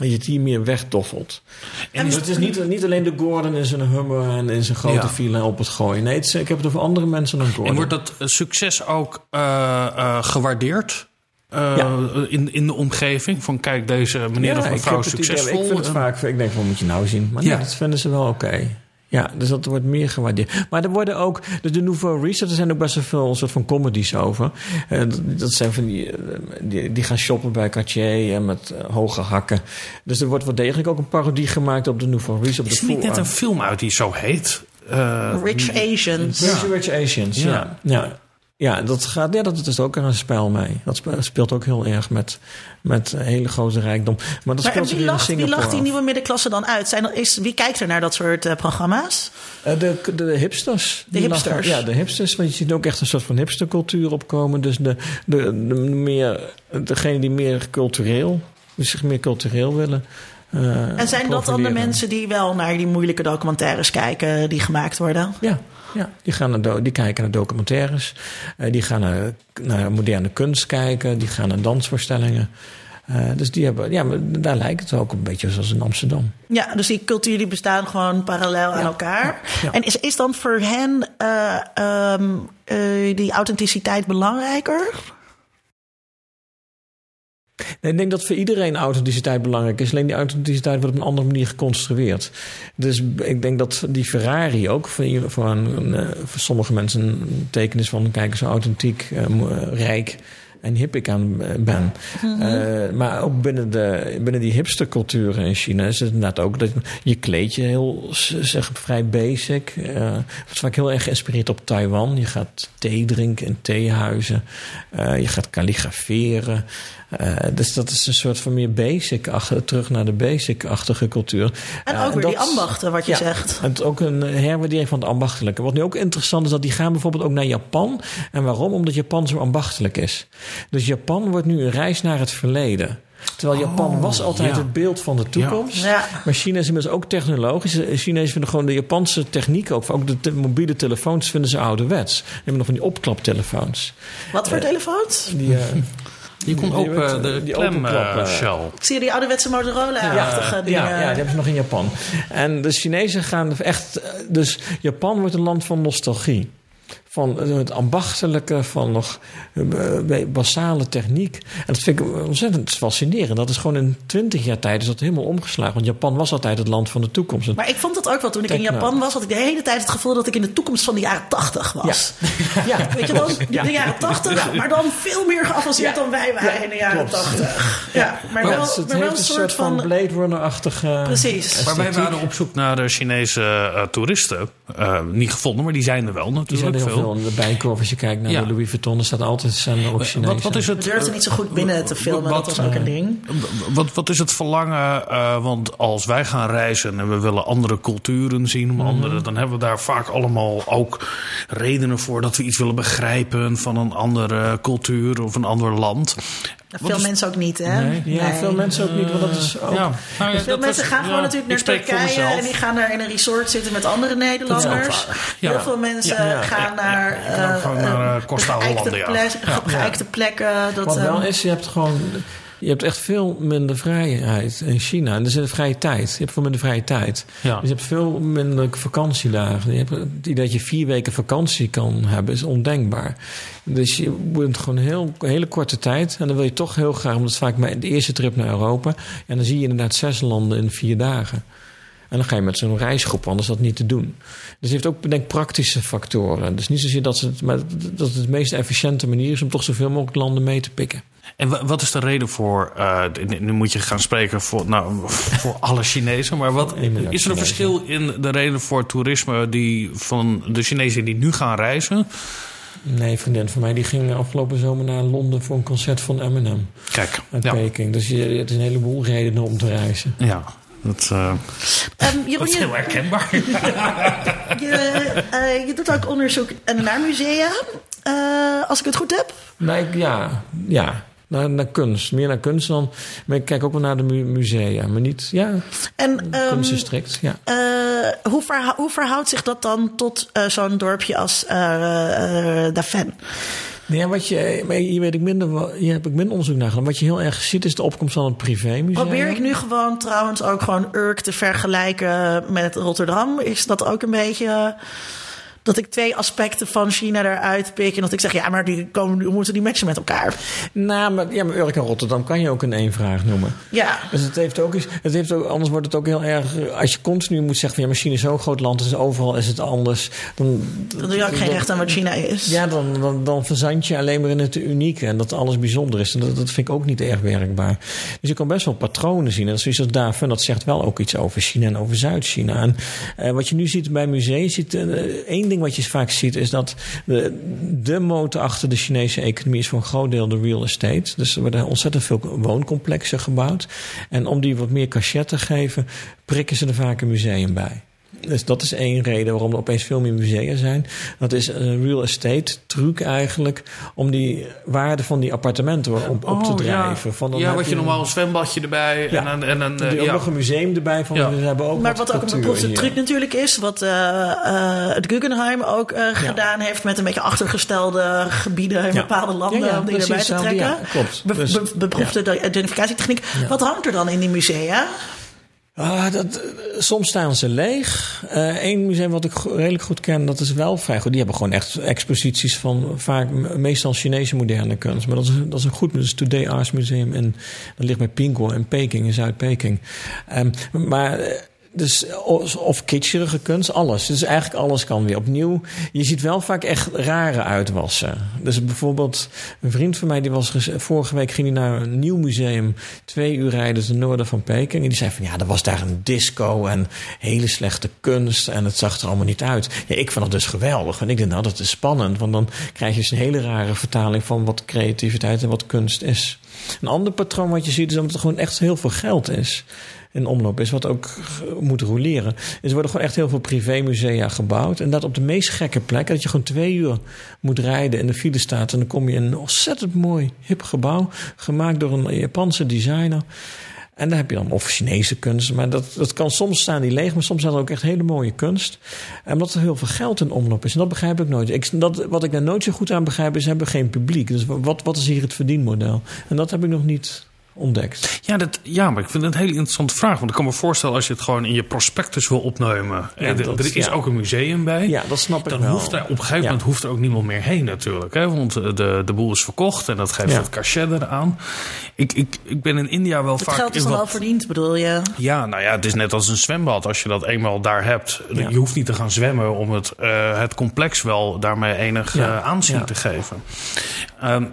dat je het hier meer wegdoffelt. En dus het is niet, niet alleen de Gordon in zijn Hummer en in zijn grote ja. villa op het gooien. Nee, het is, ik heb het over andere mensen dan Gordon. En wordt dat succes ook uh, uh, gewaardeerd? Uh, ja. in, in de omgeving van kijk, deze meneer ja, of mevrouw is succesvol. Idee, ik vind het vaak, ik denk, wat moet je nou zien? Maar ja. nee, dat vinden ze wel oké. Okay. Ja, dus dat wordt meer gewaardeerd. Maar er worden ook, dus de Nouveau Riche, er zijn ook best wel veel soort van comedies over. Uh, dat zijn van die, die, die, gaan shoppen bij Cartier en met uh, hoge hakken. Dus er wordt wel degelijk ook een parodie gemaakt op de Nouveau. Op Is er niet net een film uit die zo heet? Uh, Rich Asians. Ja. Rich Asians, ja. ja. ja. Ja, dat, gaat, ja, dat is ook een spel mee. Dat speelt ook heel erg met, met hele grote rijkdom. Maar dat maar speelt wie, lacht, in wie lacht die nieuwe middenklasse dan uit? Zijn er, is, wie kijkt er naar dat soort uh, programma's? Uh, de, de, de, hipsters. De hipsters? Lachen, ja, de hipsters. Want je ziet ook echt een soort van hipstercultuur opkomen. Dus de, de, de meer, degene die meer cultureel, die zich meer cultureel willen. Uh, en zijn dat dan de mensen die wel naar die moeilijke documentaires kijken die gemaakt worden? Ja, ja, die, gaan naar die kijken naar documentaires. Uh, die gaan naar, naar, moderne kunst kijken. Die gaan naar dansvoorstellingen. Uh, dus die hebben, ja, daar lijkt het ook een beetje zoals in Amsterdam. Ja, dus die culturen die bestaan gewoon parallel ja. aan elkaar. Ja. En is, is dan voor hen uh, um, die authenticiteit belangrijker? Nee, ik denk dat voor iedereen authenticiteit belangrijk is. Alleen die authenticiteit wordt op een andere manier geconstrueerd. Dus ik denk dat die Ferrari ook voor, voor, een, voor sommige mensen een teken is van... kijk, zo authentiek, uh, rijk en hip ik aan ben. Mhm. Eh, maar ook binnen, de, binnen die hipsterculturen in China is het inderdaad ook dat je kleed je heel, zeg, vrij basic. Eh het is vaak heel erg geïnspireerd op Taiwan. Je gaat thee drinken in theehuizen. Eh, je gaat kalligraferen. Eh, dus dat is een soort van meer basic, achter, terug naar de basic-achtige cultuur. En Eh, ook weer dat- die ambachten, wat je ja, zegt. En het ook een herwaardering van het ambachtelijke. Wat nu ook interessant is, dat die gaan bijvoorbeeld ook naar Japan. En waarom? Omdat Japan zo ambachtelijk is. Dus Japan wordt nu een reis naar het verleden. Terwijl Japan was altijd ja. het beeld van de toekomst. Ja. Maar China is inmiddels ook technologisch. De Chinezen vinden gewoon de Japanse techniek ook. Ook de te- mobiele telefoons vinden ze ouderwets. Ze hebben nog van die opklaptelefoons. Wat voor telefoons? Die, eh, [laughs] Je kon ook eh, eh, de die klem eh, shell. Ik zie die ouderwetse Motorola-achtige ja, dingen. ja, ja, die hebben ze nog in Japan. En de Chinezen gaan echt... eh, Dus Japan wordt een land van nostalgie. Van het ambachtelijke, van nog eh, basale techniek. En dat vind ik ontzettend fascinerend. Dat is gewoon in twintig jaar tijd is dat helemaal omgeslagen. Want Japan was altijd het land van de toekomst. Maar ik vond het ook wel toen ik in. Japan was, had ik de hele tijd het gevoel dat ik in de toekomst van de jaren 80 was. [laughs] Ja, Weet je dan, de, Ja. jaren 80, maar dan veel meer geavanceerd Ja. dan wij waren Ja, in de jaren. 80. Ja, maar wel, Ja, het maar wel heeft een een soort van. Blade Runner-achtige... Precies. Maar wij waren op zoek naar de Chinese eh, toeristen. Eh, niet gevonden, maar die zijn er wel Die zijn natuurlijk er heel veel. Veel in de bijkorf. Als je kijkt naar Ja. de Louis Vuitton, er staat altijd zijn ook Chinezen. Wat, wat is het? durfden niet zo goed binnen te filmen, wat, dat was ook een ding. Wat, wat is het verlangen? eh, want als wij gaan reizen en we willen andere culturen zien, Mhm. andere, dan hebben we daar vaak allemaal ook redenen voor dat we iets willen begrijpen van een andere cultuur of een ander land. Veel is- mensen ook niet, hè? Nee, ja, Nee. veel mensen ook niet, want dat is ook... Ja, nou ja, Veel dat mensen was- gaan gewoon natuurlijk naar Turkije en die gaan daar in een resort zitten met andere Nederlanders. Ja. Heel veel mensen Ja, ja, gaan ja, naar, ook gewoon eh, naar, eh, Costa ja. plek- geëikte plekken. Dat, Wat wel ehm, is, je hebt gewoon... Je hebt echt veel minder vrijheid in China. En er zit vrije tijd. Je hebt veel minder vrije tijd. Ja. Dus je hebt veel minder vakantiedagen. Je hebt, het idee dat je vier weken vakantie kan hebben is ondenkbaar. Dus je moet gewoon heel, hele korte tijd. En dan wil je toch heel graag, omdat het vaak mijn de eerste trip naar Europa. En dan zie je inderdaad zes landen in vier dagen. En dan ga je met zo'n reisgroep, anders is dat niet te doen. Dus het heeft ook, denk praktische factoren. Dus niet zozeer dat het, maar dat het de meest efficiënte manier is om toch zoveel mogelijk landen mee te pikken. En wa- wat is de reden voor, eh, nu- moet je gaan spreken voor, nou, voor [laughs] alle Chinezen, maar wat, is er een Chinezen. verschil in de reden voor toerisme die van de Chinezen die nu gaan reizen? Nee, vriendin van mij die ging afgelopen zomer naar Londen voor een concert van Eminem Kijk, uit ja, Peking. Dus je, het is een heleboel redenen om te reizen. ja dat, eh, ehm, Jeroen, dat is je- heel herkenbaar. [laughs] Je, eh, je doet ook onderzoek naar musea, eh, als ik het goed heb. Nee, ik- ja, ja. Naar, naar kunst. Meer naar kunst dan. Maar ik kijk ook wel naar de mu- musea. Maar niet, ja, En ehm, kunst is strikt. Ja. eh, hoe, hoe verhoudt zich dat dan tot eh, zo'n dorpje als eh eh Dafen? Ja, wat je, hier, weet ik minder, hier heb ik minder onderzoek naar gedaan. Wat je heel erg ziet is de opkomst van het privémuseum. Probeer ik nu gewoon trouwens ook gewoon Urk te vergelijken met Rotterdam? Is dat ook een beetje dat ik twee aspecten van China eruit pik en dat ik zeg ja, maar die komen, die moeten die matchen met elkaar? Nou, maar, ja, maar Urk en Rotterdam kan je ook in één vraag noemen. Ja. Dus het heeft ook iets. Het heeft ook, anders wordt het ook heel erg. Als je continu moet zeggen van ja, maar China is zo'n groot land, dus overal is het anders. Dan, Dan doe je ook geen recht aan wat China is. Ja, dan, dan, dan verzand je alleen maar in het unieke en dat alles bijzonder is. En dat, dat vind ik ook niet erg werkbaar. Dus je kan best wel patronen zien. En is zoiets als daarvan, dat zegt wel ook iets over China en over Zuid-China. En eh, wat je nu ziet bij musea, je ziet, eh, één ding wat je vaak ziet, is dat de, de motor achter de Chinese economie is voor een groot deel de real estate. Dus er worden ontzettend veel wooncomplexen gebouwd. En om die wat meer cachet te geven, prikken ze er vaak een museum bij. Dus dat is één reden waarom er opeens veel meer musea zijn. Dat is een real estate truc eigenlijk om die waarde van die appartementen op, op te Oh, ja. drijven. Van, dan ja, heb wat je normaal een zwembadje erbij Ja. en dan... En dan Die eh, ook ja. nog een museum erbij van. Ja. We hebben ook Maar wat wat ook een hier. truc natuurlijk is, wat eh, eh, het Guggenheim ook eh, gedaan heeft met een beetje achtergestelde gebieden in Ja. bepaalde landen Ja, ja, om die erbij te trekken. ja, klopt. Be- Dus- be- beproefde de identificatietechniek. Wat hangt er dan in die musea? Ah, dat, eh, soms staan ze leeg. Eén museum wat ik redelijk goed ken, dat is wel vrij goed. Die hebben gewoon echt exposities van vaak meestal Chinese moderne kunst. Maar dat is, dat is een goed museum. Today Arts Museum. En dat ligt bij Pingguo in Peking, in Zuid-Peking. Ehm, maar eh, Dus of, kitscherige kunst, alles. Dus eigenlijk alles kan weer opnieuw. Je ziet wel vaak echt rare uitwassen. Dus bijvoorbeeld een vriend van mij, die was vorige week ging hij naar een nieuw museum, twee uur rijden ten noorden van Peking. En die zei van ja, er was daar een disco en hele slechte kunst en het zag er allemaal niet uit. Ja, ik vond het dus geweldig. En ik dacht, nou, dat is spannend, want dan krijg je dus een hele rare vertaling van wat creativiteit en wat kunst is. Een ander patroon wat je ziet is dat er gewoon echt heel veel geld is in omloop is, wat ook moet roleren. Er worden gewoon echt heel veel privémusea gebouwd. En dat op de meest gekke plekken, dat je gewoon twee uur moet rijden in de file staat. En dan kom je in een ontzettend mooi, hip gebouw, gemaakt door een Japanse designer. En daar heb je dan of Chinese kunst. Maar dat, dat kan soms staan die leeg, maar soms staat er ook echt hele mooie kunst. En omdat er heel veel geld in omloop is. En dat begrijp ik nooit. Ik, dat, wat ik daar nooit zo goed aan begrijp is, hebben we geen publiek. Dus wat, wat is hier het verdienmodel? En dat heb ik nog niet ontdekt. Ja, dat, ja, maar ik vind het een hele interessante vraag. Want ik kan me voorstellen als je het gewoon in je prospectus wil opnemen. Ja, en er- dat- er is ja. ook een museum bij. Ja, dat snap ik dan wel. hoeft er op een gegeven Ja. moment hoeft er ook niemand meer heen natuurlijk. Hè? Want eh, de, de boel is verkocht en dat geeft Ja. het cachet eraan. Ik, ik, ik ben in India wel Het vaak... geld is dan wel verdiend, bedoel je? Ja, nou ja, het is net als een zwembad. Als je dat eenmaal daar hebt. Ja. Je hoeft niet te gaan zwemmen om het, eh, het complex wel daarmee enig Ja. eh, aanzien Ja. te geven. Ehm,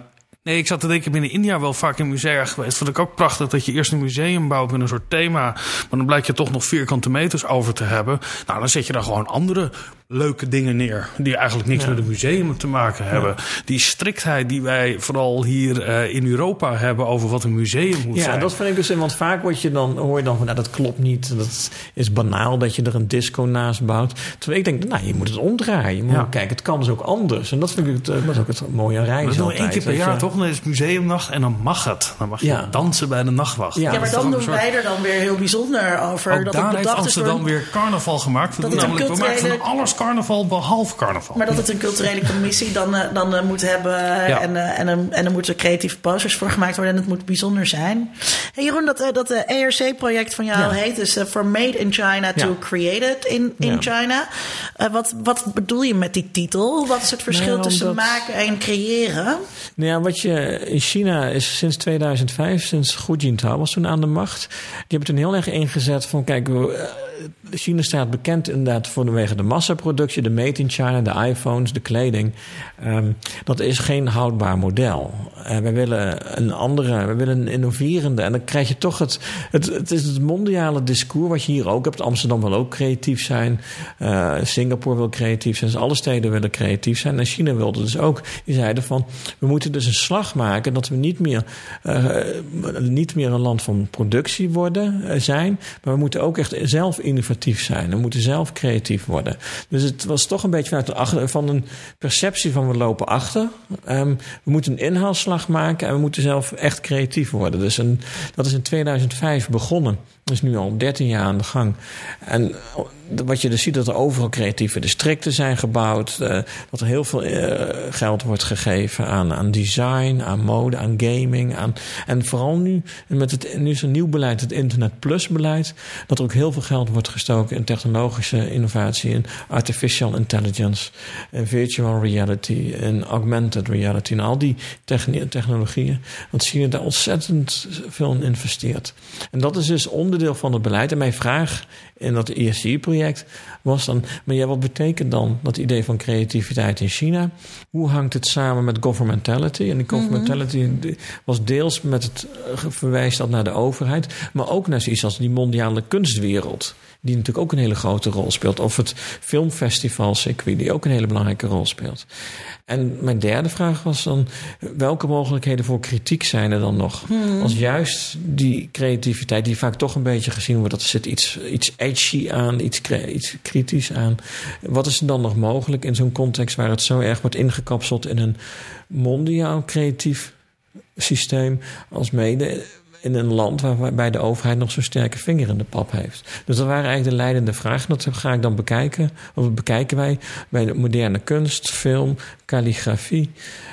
nee, ik zat te denken, binnen India wel vaak in musea geweest. Vond ik ook prachtig dat je eerst een museum bouwt met een soort thema. Maar dan blijkt je toch nog vierkante meters over te hebben. Nou, dan zet je daar gewoon andere leuke dingen neer. Die eigenlijk niks Ja. met een museum te maken hebben. Die striktheid die wij vooral hier eh, in Europa hebben over wat een museum moet Ja, zijn. dat vind ik dus. Want vaak word je dan, hoor je dan van, nou, dat klopt niet. Dat is banaal dat je er een disco naast bouwt. Terwijl ik denk, nou, je moet het omdraaien. Je moet Ja. kijken, het kan dus ook anders. En dat vind ik het, eh, dat is ook het mooie aan reizen. Dat één keer per jaar je. toch? Dan is het museumnacht en dan mag het. Dan mag je Ja. dansen bij de nachtwacht. Ja, Ja, Dat maar dan doen soort- wij er dan weer heel bijzonder over. Ook dat daar het heeft Amsterdam weer carnaval gemaakt. Dat het een namelijk, we maken van alles carnaval behalve carnaval. Maar dat het een culturele commissie dan, eh, dan eh, moet hebben. En, eh, en, een- en er moeten creatieve posters voor gemaakt worden. En het moet bijzonder zijn. Hey Jeroen, dat, eh, dat ERC-project van jou Ja. heet dus eh, From Made in China to Ja. Created in, in Ja. China. Wat, wat bedoel je met die titel? Wat is het verschil Nou, tussen maken en creëren? Nou ja, wat je in China is sinds 2005, sinds Hu Jintao was toen aan de macht. Die hebben toen heel erg ingezet van, kijk, we, China staat bekend inderdaad vanwege de massaproductie, de made in China, de iPhones, de kleding. Ehm, dat is geen houdbaar model. Uh, wij willen een andere, we willen een innoverende. En dan krijg je toch het, het, het is het mondiale discours wat je hier ook hebt. Amsterdam wil ook creatief zijn. Uh, Singapore wil creatief zijn. Dus alle steden willen creatief zijn. En China wilde dus ook. Die zeiden van, we moeten dus een slag maken dat we niet meer, uh, niet meer een land van productie worden, zijn. Maar we moeten ook echt zelf innovatief zijn. We moeten zelf creatief worden. Dus het was toch een beetje vanuit de achter, van een perceptie van we lopen achter. Um, we moeten een inhaalslag maken en we moeten zelf echt creatief worden. Dus een, dat is in 2005 begonnen. Dat is nu al 13 jaar aan de gang. En wat je dus ziet, dat er overal creatieve districten zijn gebouwd. Uh, dat er heel veel uh, geld wordt gegeven aan, aan design, aan mode, aan gaming. Aan, en vooral nu, met het, nu is nieuw beleid, het Internet Plus beleid. Dat er ook heel veel geld wordt gestoken in technologische innovatie, in artificial intelligence, in virtual reality, in augmented reality. En al die technologieën. Want China daar ontzettend veel in investeert. En dat is dus onderdeel van het beleid. En mijn vraag in dat ESG-project was dan: maar ja, wat betekent dan dat idee van creativiteit in China? Hoe hangt het samen met governmentality? En die governmentality mm-hmm. was deels met het verwijs dat naar de overheid, maar ook naar zoiets als die mondiale kunstwereld. Die natuurlijk ook een hele grote rol speelt. Of het filmfestivalcircuit, die ook een hele belangrijke rol speelt. En mijn derde vraag was dan: welke mogelijkheden voor kritiek zijn er dan nog? Hmm. Als juist die creativiteit, die vaak toch een beetje gezien wordt, dat er zit iets, iets edgy aan, iets, iets kritisch aan. Wat is er dan nog mogelijk in zo'n context waar het zo erg wordt ingekapseld in een mondiaal creatief systeem, als mede in een land waarbij de overheid nog zo'n sterke vinger in de pap heeft. Dus dat waren eigenlijk de leidende vragen. Dat ga ik dan bekijken. Of bekijken wij bij de moderne kunst, film, calligrafie,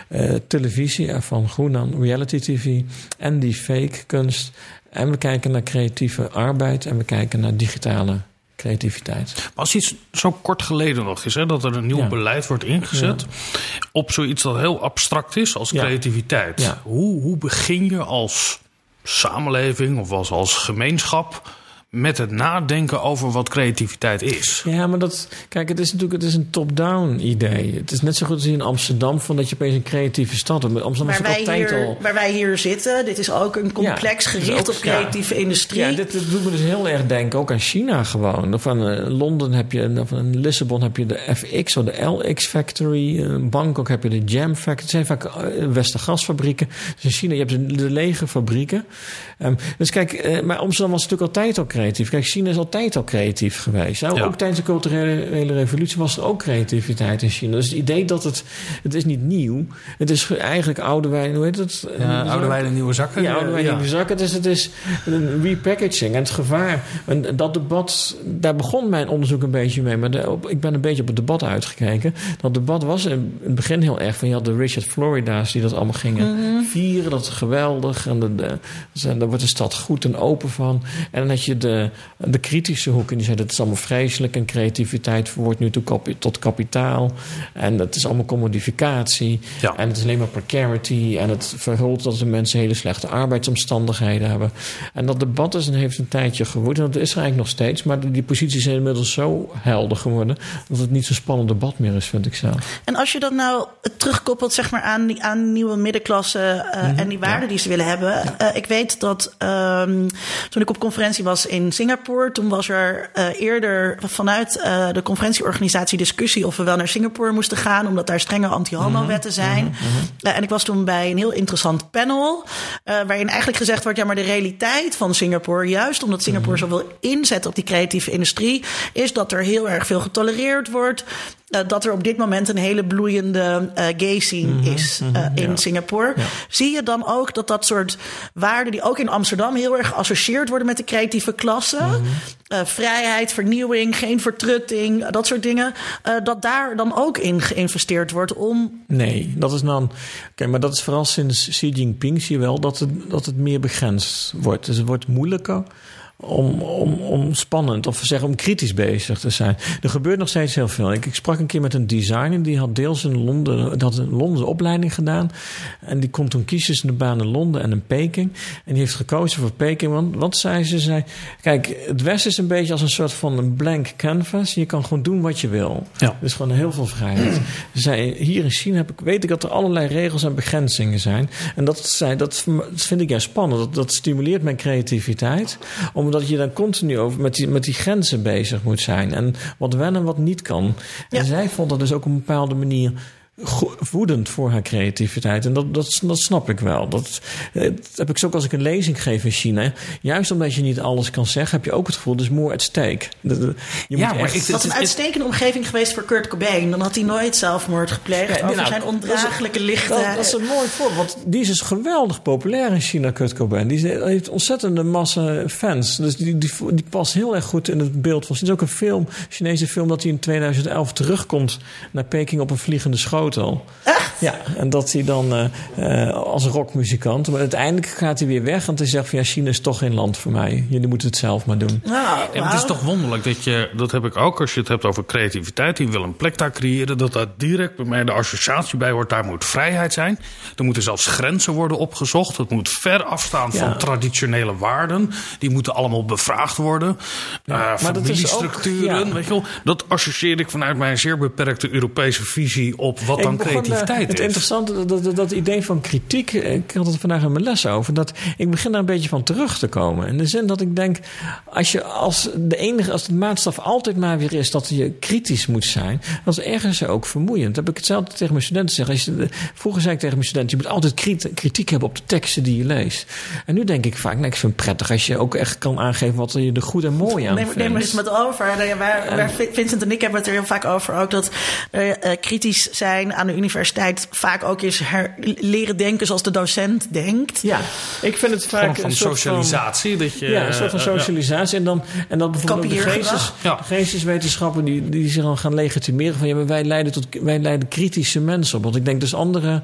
uh, televisie van Groenan, reality TV en die fake kunst. En we kijken naar creatieve arbeid en we kijken naar digitale creativiteit. Maar als iets zo kort geleden nog is, hè, dat er een nieuw ja. beleid wordt ingezet ja. op zoiets dat heel abstract is als creativiteit. Hoe, hoe begin je als samenleving of als, als gemeenschap met het nadenken over wat creativiteit is. Ja, maar dat, kijk, het is natuurlijk het is een top-down idee. Het is net zo goed als in Amsterdam, van dat je opeens een creatieve stad hebt. Amsterdam Waar is altijd hier, al. waar wij hier zitten, dit is ook een complex Ja, gericht op creatieve industrie. Ja, dit, dit doet me dus heel erg denken ook aan China gewoon. Of aan eh, Londen heb je, of in Lissabon heb je de FX of de LX Factory. In Bangkok heb je de Jam Factory. Het zijn vaak eh, Westergasfabrieken. Dus in China, je hebt de, de lege fabrieken. Ehm, dus kijk, eh, maar Amsterdam was natuurlijk altijd al creatief. Kijk, China is altijd al creatief geweest. Nou, Ja. Ook tijdens de culturele revolutie was er ook creativiteit in China. Dus het idee dat het, het is niet nieuw. Het is eigenlijk oude wijn, hoe heet het? Ja, oude wijn en nieuwe zakken. Ja, oude wijn nieuwe zakken. Het is, het is een repackaging en het gevaar. En dat debat, daar begon mijn onderzoek een beetje mee. Maar de- op- ik ben een beetje op het debat uitgekeken. Dat debat was in het begin heel erg van... je had de Richard Florida's die dat allemaal gingen Mhm. vieren. Dat is geweldig. En de, daar wordt de stad goed en open van. En dan had je de, de kritische hoek. En die zei dat is allemaal vreselijk. En creativiteit wordt nu toe kapi- tot kapitaal. En dat is allemaal commodificatie. Ja. En het is alleen maar precarity. En het verhult dat de mensen hele slechte arbeidsomstandigheden hebben. En dat debat is en heeft een tijdje gewoed. En dat is er eigenlijk nog steeds. Maar die posities zijn inmiddels zo helder geworden... dat het niet zo'n spannend debat meer is, vind ik zelf. En als je dat nou terugkoppelt zeg maar, aan, die, aan nieuwe middenklasse eh, Mhm, en die waarden die ze willen hebben. Eh, ik weet dat ehm, toen ik op conferentie was in Singapore, toen was er eh, eerder vanuit eh, de conferentieorganisatie discussie of we wel naar Singapore moesten gaan, omdat daar strenge anti-homo-wetten Mhm, zijn. Eh, en ik was toen bij een heel interessant panel, waarin eigenlijk gezegd wordt: ja, maar de realiteit van Singapore, juist omdat Singapore zoveel inzet op die creatieve industrie, is dat er heel erg veel getolereerd wordt. Eh, dat er op dit moment een hele bloeiende eh, gay scene is eh, in ja. Singapore. Ja. Zie je dan ook dat dat soort waarden, die ook in Amsterdam heel erg geassocieerd worden met de creatieve klasse, eh, vrijheid, vernieuwing, geen vertrutting, dat soort dingen, dat daar dan ook in geïnvesteerd wordt om. Nee, dat is dan. Oké, maar dat is vooral sinds Xi Jinping zie je wel dat het, dat het meer begrensd wordt. Dus het wordt moeilijker om, om, om spannend of zeggen om kritisch bezig te zijn. Er gebeurt nog steeds heel veel. Ik, ik sprak een keer met een designer die had deels in Londen, had een Londense opleiding gedaan. En die kon toen kiezen tussen de baan in Londen en in Peking. En die heeft gekozen voor Peking. Want wat zei ze? Zei, kijk, het Westen is een beetje als een soort van een blank canvas. Je kan gewoon doen wat je wil. Ja. Er is gewoon heel veel vrijheid. Ze zei, hier in China heb ik, weet ik dat er allerlei regels en begrenzingen zijn. En dat, zei, dat vind ik juist spannend. Dat, dat stimuleert mijn creativiteit. Omdat je dan continu over met die, met die grenzen bezig moet zijn. En wat wel en wat niet kan. En zij vond dat dus ook op een bepaalde manier voedend voor haar creativiteit. En dat, dat, dat snap ik wel. Dat, eh, dat heb ik zo ook als ik een lezing geef in China. Juist omdat je niet alles kan zeggen, heb je ook het gevoel, dus more at stake. Je Ja, moet maar echt- ik- was een uitstekende omgeving geweest voor Kurt Cobain. Dan had hij nooit zelfmoord gepleegd. Ja, over nou, zijn is- ondraaglijke lichte. Dat, dat is een mooi voorbeeld. Want die is dus geweldig populair in China, Kurt Cobain. Die is- heeft ontzettende massa fans. Dus die, die, die past heel erg goed in het beeld van. Het is ook een film, een Chinese film, dat hij in 2011 terugkomt naar Peking op een vliegende Echt? Ja, en dat hij dan eh, eh, als rockmuzikant. Maar uiteindelijk gaat hij weer weg. Want hij zegt van ja, China is toch geen land voor mij. Jullie moeten het zelf maar doen. Nou, Ja, maar het is toch wonderlijk dat je, dat heb ik ook als je het hebt over creativiteit, die wil een plek daar creëren, dat daar direct bij mij de associatie bij wordt, daar moet vrijheid zijn. Er moeten zelfs grenzen worden opgezocht. Het moet ver afstaan Ja. van traditionele waarden. Die moeten allemaal bevraagd worden. Eh maar dat is ook- familiestructuren, ja. weet je wel. Dat associeer ik vanuit mijn zeer beperkte Europese visie op wat dan begon, eh, creativiteit het is. interessante, dat, dat, dat idee van kritiek, eh, ik had het vandaag in mijn les over, dat ik begin daar een beetje van terug te komen. In de zin dat ik denk, als je als de enige, als de maatstaf altijd maar weer is dat je kritisch moet zijn, dat is ergens ook vermoeiend. Dat heb ik hetzelfde tegen mijn studenten zeggen. Als je, vroeger zei ik tegen mijn studenten, je moet altijd kriti- kritiek hebben op de teksten die je leest. En nu denk ik vaak, nou, ik vind het prettig als je ook echt kan aangeven wat je er goed en mooi aan Neem, vindt. neem maar eens met over. Nou Waar, waar Vincent en ik hebben het er heel vaak over ook. Dat eh, eh, kritisch zijn aan de universiteit vaak ook is her- leren denken zoals de docent denkt. Ja, ik vind het vaak van een soort socialisatie. dat je, ja, een soort van eh, socialisatie. En dan, en dan bijvoorbeeld ook de, geestes, Ja. de geesteswetenschappen die, die zich dan gaan legitimeren van ja, maar wij leiden tot wij leiden kritische mensen op. Want ik denk dus andere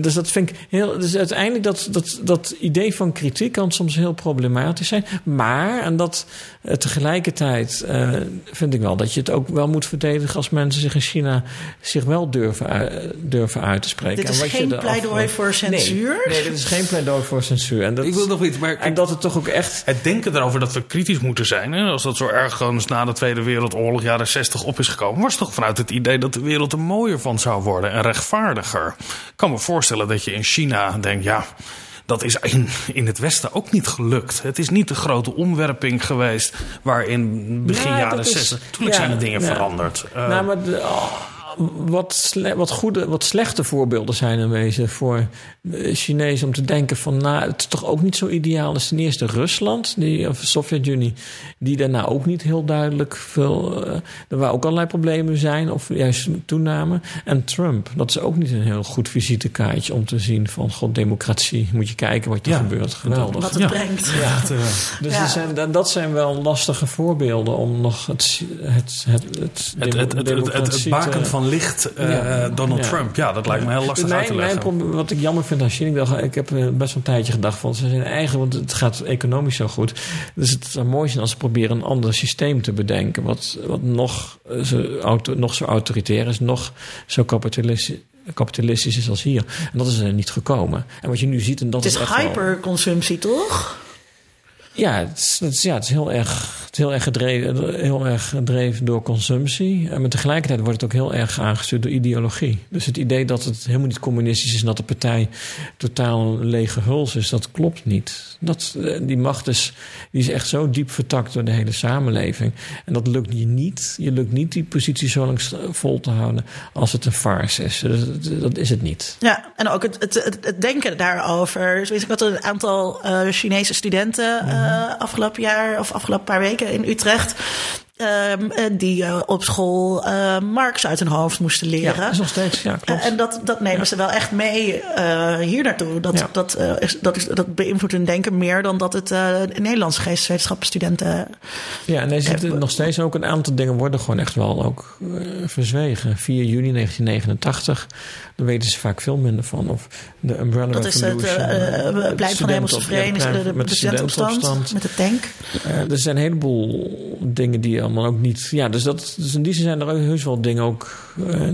Dus dat vind ik heel. Dus uiteindelijk dat, dat, dat idee van kritiek kan soms heel problematisch zijn. Maar, en dat eh, tegelijkertijd eh, vind ik wel dat je het ook wel moet verdedigen als mensen zich in China zich wel durven, durven uit te spreken. Dit is En wat je geen pleidooi voor censuur. Nee, nee, dit is geen pleidooi voor censuur. En dat, Ik wil nog iets, maar en dat het toch ook echt. Het denken erover dat we kritisch moeten zijn, hè, als dat zo erg gewoon eens na de Tweede Wereldoorlog, jaren 60, op is gekomen, was toch vanuit het idee dat de wereld er mooier van zou worden en rechtvaardiger. Ik kan me voorstellen dat je in China denkt, ja. Dat is in, in het Westen ook niet gelukt. Het is niet de grote omwerping geweest. waarin begin Ja, jaren dat is- 60. Tuurlijk ja, zijn er dingen ja. veranderd. Eh, nou, maar de- oh, wat, sle- wat, goede, wat slechte voorbeelden zijn in wezen voor de Chinezen om te denken van, nou, het is toch ook niet zo ideaal. is ten eerste Rusland, die, of de Sovjet-Unie, die daarna ook niet heel duidelijk veel, eh, er waar ook allerlei problemen zijn, of juist toename. En Trump, dat is ook niet een heel goed visitekaartje om te zien van, god, democratie, moet je kijken wat er Ja, gebeurt. Geweldig. Wat het Ja. brengt. Ja. eh, Dus Ja. er zijn, dat zijn wel lastige voorbeelden om nog het, het, het, het, het, het, demo- het, het, het, het democratie baken te- van licht eh, Ja. Donald Ja. Trump. Ja, dat lijkt me heel lastig mijn, uit te mijn leggen. probleem- wat ik jammer vind aan China, ik, dacht, ik heb eh, best wel een tijdje gedacht van ze zijn eigen, want het gaat economisch zo goed. Dus het zou mooi zijn als ze proberen een ander systeem te bedenken, wat, wat nog, eh, zo, auto, nog zo autoritair is, nog zo kapitalistisch, kapitalistisch is als hier. En dat is er niet gekomen. En wat je nu ziet, en dat Het is is echt wel- hyperconsumptie, toch? Ja, het is, het is- ja, het is heel erg, het is heel erg, gedreven, heel erg gedreven door consumptie. En maar tegelijkertijd wordt het ook heel erg aangestuurd door ideologie. Dus het idee dat het helemaal niet communistisch is en dat de partij totaal een lege huls is, dat klopt niet. Dat, eh, die macht is, die is echt zo diep vertakt door de hele samenleving. En dat lukt je niet. Je lukt niet die positie zo lang vol te houden als het een farce is. Dus dat, dat is het niet. Ja, en ook het, het, het, het denken daarover. Ik had een aantal eh, Chinese studenten eh, afgelopen jaar of afgelopen paar weken in Utrecht. Ehm, eh, die eh, op school eh, Marx uit hun hoofd moesten leren. Ja, is nog steeds, ja, klopt. En dat, dat nemen ze wel echt mee hier naartoe. Dat, Ja. dat, is, dat, is, dat beïnvloedt hun denken meer dan dat het Nederlandse geesteswetenschappenstudenten. Ja, en er zitten nog steeds ook een aantal dingen worden gewoon echt wel ook verzwegen. 4 juni 1989, daar weten ze vaak veel minder van. Of de Umbrella Dat is het van de Hemelse Vereniging, de, de, met de studentenopstand, met de tank. Er zijn een heleboel dingen die allemaal ook niet. Ja, dus, dat, dus in die zin zijn er heus wel dingen ook eh,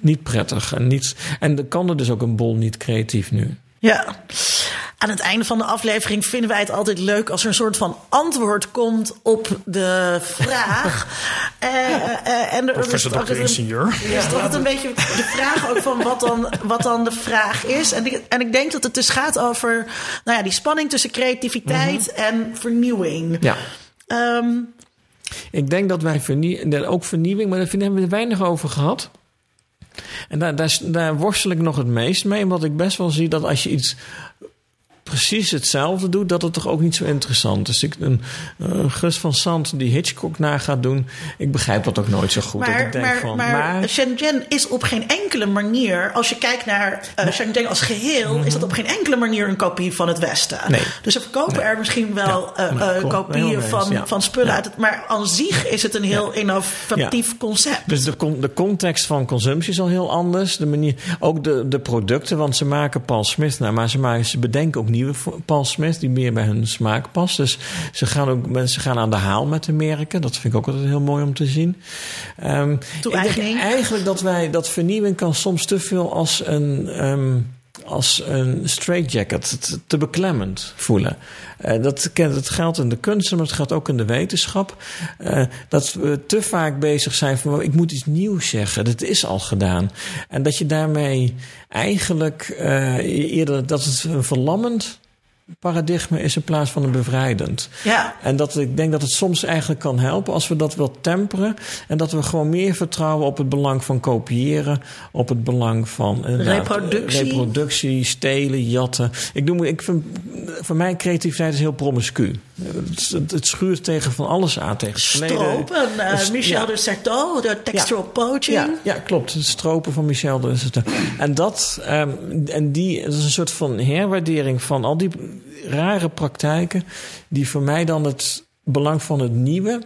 niet prettig. En, niet, en dan kan er dus ook een bol niet creatief nu. Ja. Aan het einde van de aflevering vinden wij het altijd leuk als er een soort van antwoord komt op de vraag. [laughs] Eh, eh, en er is een- Ingenieur. is altijd een beetje de vraag ook van wat dan, wat dan de vraag is. En ik, en ik denk dat het dus gaat over nou ja, die spanning tussen creativiteit en vernieuwing. Ja. Ehm, Ik denk dat wij vernie ook vernieuwing, maar daar hebben we er weinig over gehad. En daar, daar, daar worstel ik nog het meest mee, omdat ik best wel zie dat als je iets precies hetzelfde doet, dat het toch ook niet zo interessant is. Ik, een eh, Gus van Sant die Hitchcock na gaat doen, ik begrijp dat ook nooit zo goed. dat maar, ik denk maar, van, maar, Shenzhen is op geen enkele manier, als je kijkt naar eh Shenzhen als geheel, is dat op geen enkele manier een kopie van het Westen. Nee. Dus ze verkopen er misschien wel eh, kopieën van, ja. van spullen Ja. uit het. Maar aan zich is het een heel innovatief concept. Dus de, de context van consumptie is al heel anders. De manier, ook de, de producten, want ze maken Paul Smith nou, maar ze, maken, ze bedenken ook nieuwe Paul Smith die meer bij hun smaak past. Dus ze gaan ook mensen gaan aan de haal met de merken. Dat vind ik ook altijd heel mooi om te zien. Ehm, ik denk eigenlijk dat wij dat vernieuwing kan soms te veel als een. ehm, als een straitjacket, te, beklemmend voelen. Eh, dat, dat geldt in de kunsten, maar het geldt ook in de wetenschap. Eh, dat we te vaak bezig zijn van, ik moet iets nieuws zeggen. Dat is al gedaan. En dat je daarmee eigenlijk eh, eerder, dat het een verlammend paradigma is in plaats van een bevrijdend. Ja. En dat ik denk dat het soms eigenlijk kan helpen als we dat wat temperen. En dat we gewoon meer vertrouwen op het belang van kopiëren. Op het belang van inderdaad, Reproductie. eh, reproductie, stelen, jatten. Ik, noem, ik vind, voor mij creativiteit is heel promiscu. Het, het, het schuurt tegen van alles aan. Tegen. Stropen, eh, Michel ja. de Certeau, de textual poaching. Ja, ja, klopt. Het stropen van Michel de Certeau. En dat, ehm, en die, dat is een soort van herwaardering van al die rare praktijken. die voor mij dan het belang van het nieuwe.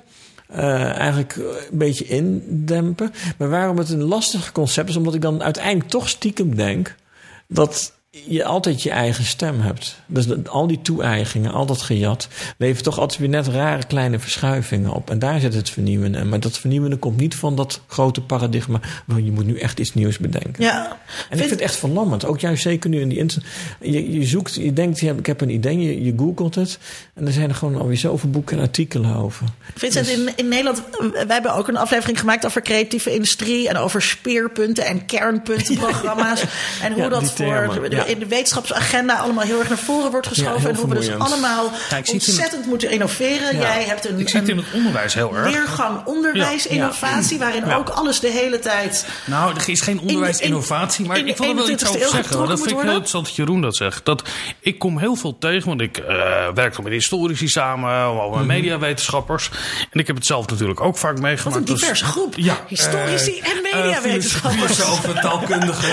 eh, eigenlijk een beetje indempen. Maar waarom het een lastig concept is, omdat ik dan uiteindelijk toch stiekem denk. dat je altijd je eigen stem hebt. Dus dat- al die toe-eigingen, al dat gejat, levert toch altijd weer net rare kleine verschuivingen op. En daar zit het vernieuwende. in. Maar dat vernieuwende komt niet van dat grote paradigma. van je moet nu echt iets nieuws bedenken. Ja. En ik vind het echt verlammend. Ook juist zeker nu in die internet. Je, je zoekt, je denkt, ik heb een idee, je, je googelt het. En er zijn er gewoon alweer zoveel boeken en artikelen over. Vincent, Dus- in, in Nederland, eh, wij hebben ook een aflevering gemaakt over creatieve industrie en over speerpunten en kernpuntenprogramma's. [laughs] en hoe Ja, dat voor ja. in de wetenschapsagenda allemaal heel erg naar voren wordt geschoven. Ja, en hoe we dus allemaal Ja, het ontzettend moeten innoveren. Ja. Jij hebt een, Ik zie het in het onderwijs heel erg. leergang onderwijs, Ja. innovatie, waarin Ja. ook alles de hele tijd. Nou, er is geen onderwijsinnovatie, maar in ik wil er wel iets 21ste over zeggen. Dat vind ik heel interessant dat Jeroen dat zegt. Dat, ik kom heel veel tegen, want ik eh werk dan met historici samen, met mediawetenschappers. En ik heb het zelf natuurlijk ook vaak meegemaakt. Wat een Dus- diverse groep. Ja, Historici eh, en eh, mediawetenschappers. filosofen, taalkundigen.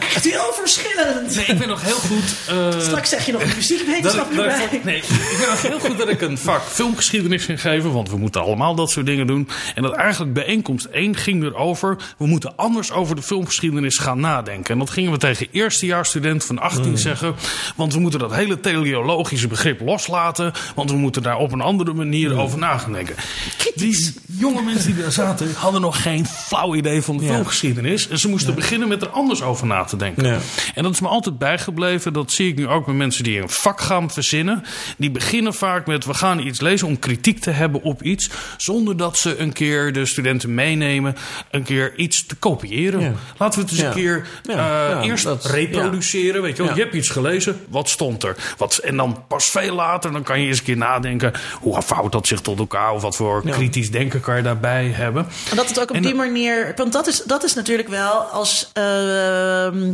Echt heel verschillend. Nee, ik ben nog heel goed. eh, Straks zeg je nog dat muziekwetenschap erbij. nee, ik ben nog heel goed dat ik een vak filmgeschiedenis ging geven. Want we moeten allemaal dat soort dingen doen. En dat eigenlijk bijeenkomst 1 ging erover. We moeten anders over de filmgeschiedenis gaan nadenken. En dat gingen we tegen eerstejaarsstudenten van 18 zeggen. Want we moeten dat hele teleologische begrip loslaten. Want we moeten daar op een andere manier over na gaan denken. Die jonge mensen die daar zaten hadden nog geen flauw idee van de Ja. filmgeschiedenis. En ze moesten beginnen met er anders over na te denken. Ja. En dat is me altijd bijgebleven. Dat zie ik nu ook met mensen die een vak gaan verzinnen. Die beginnen vaak met: we gaan iets lezen om kritiek te hebben op iets. Zonder dat ze een keer de studenten meenemen. Een keer iets te kopiëren. Ja. Laten we het eens Ja. een keer Ja, eh, ja, eerst dat- reproduceren. Weet je, wel. Ja. je hebt iets gelezen. Wat stond er? Wat, en dan pas veel later. Dan kan je eens een keer nadenken. Hoe vouwt dat zich tot elkaar? Of wat voor Ja. kritisch denken kan je daarbij hebben? En dat het ook op En die manier. Want dat is, dat is natuurlijk wel als. ehm,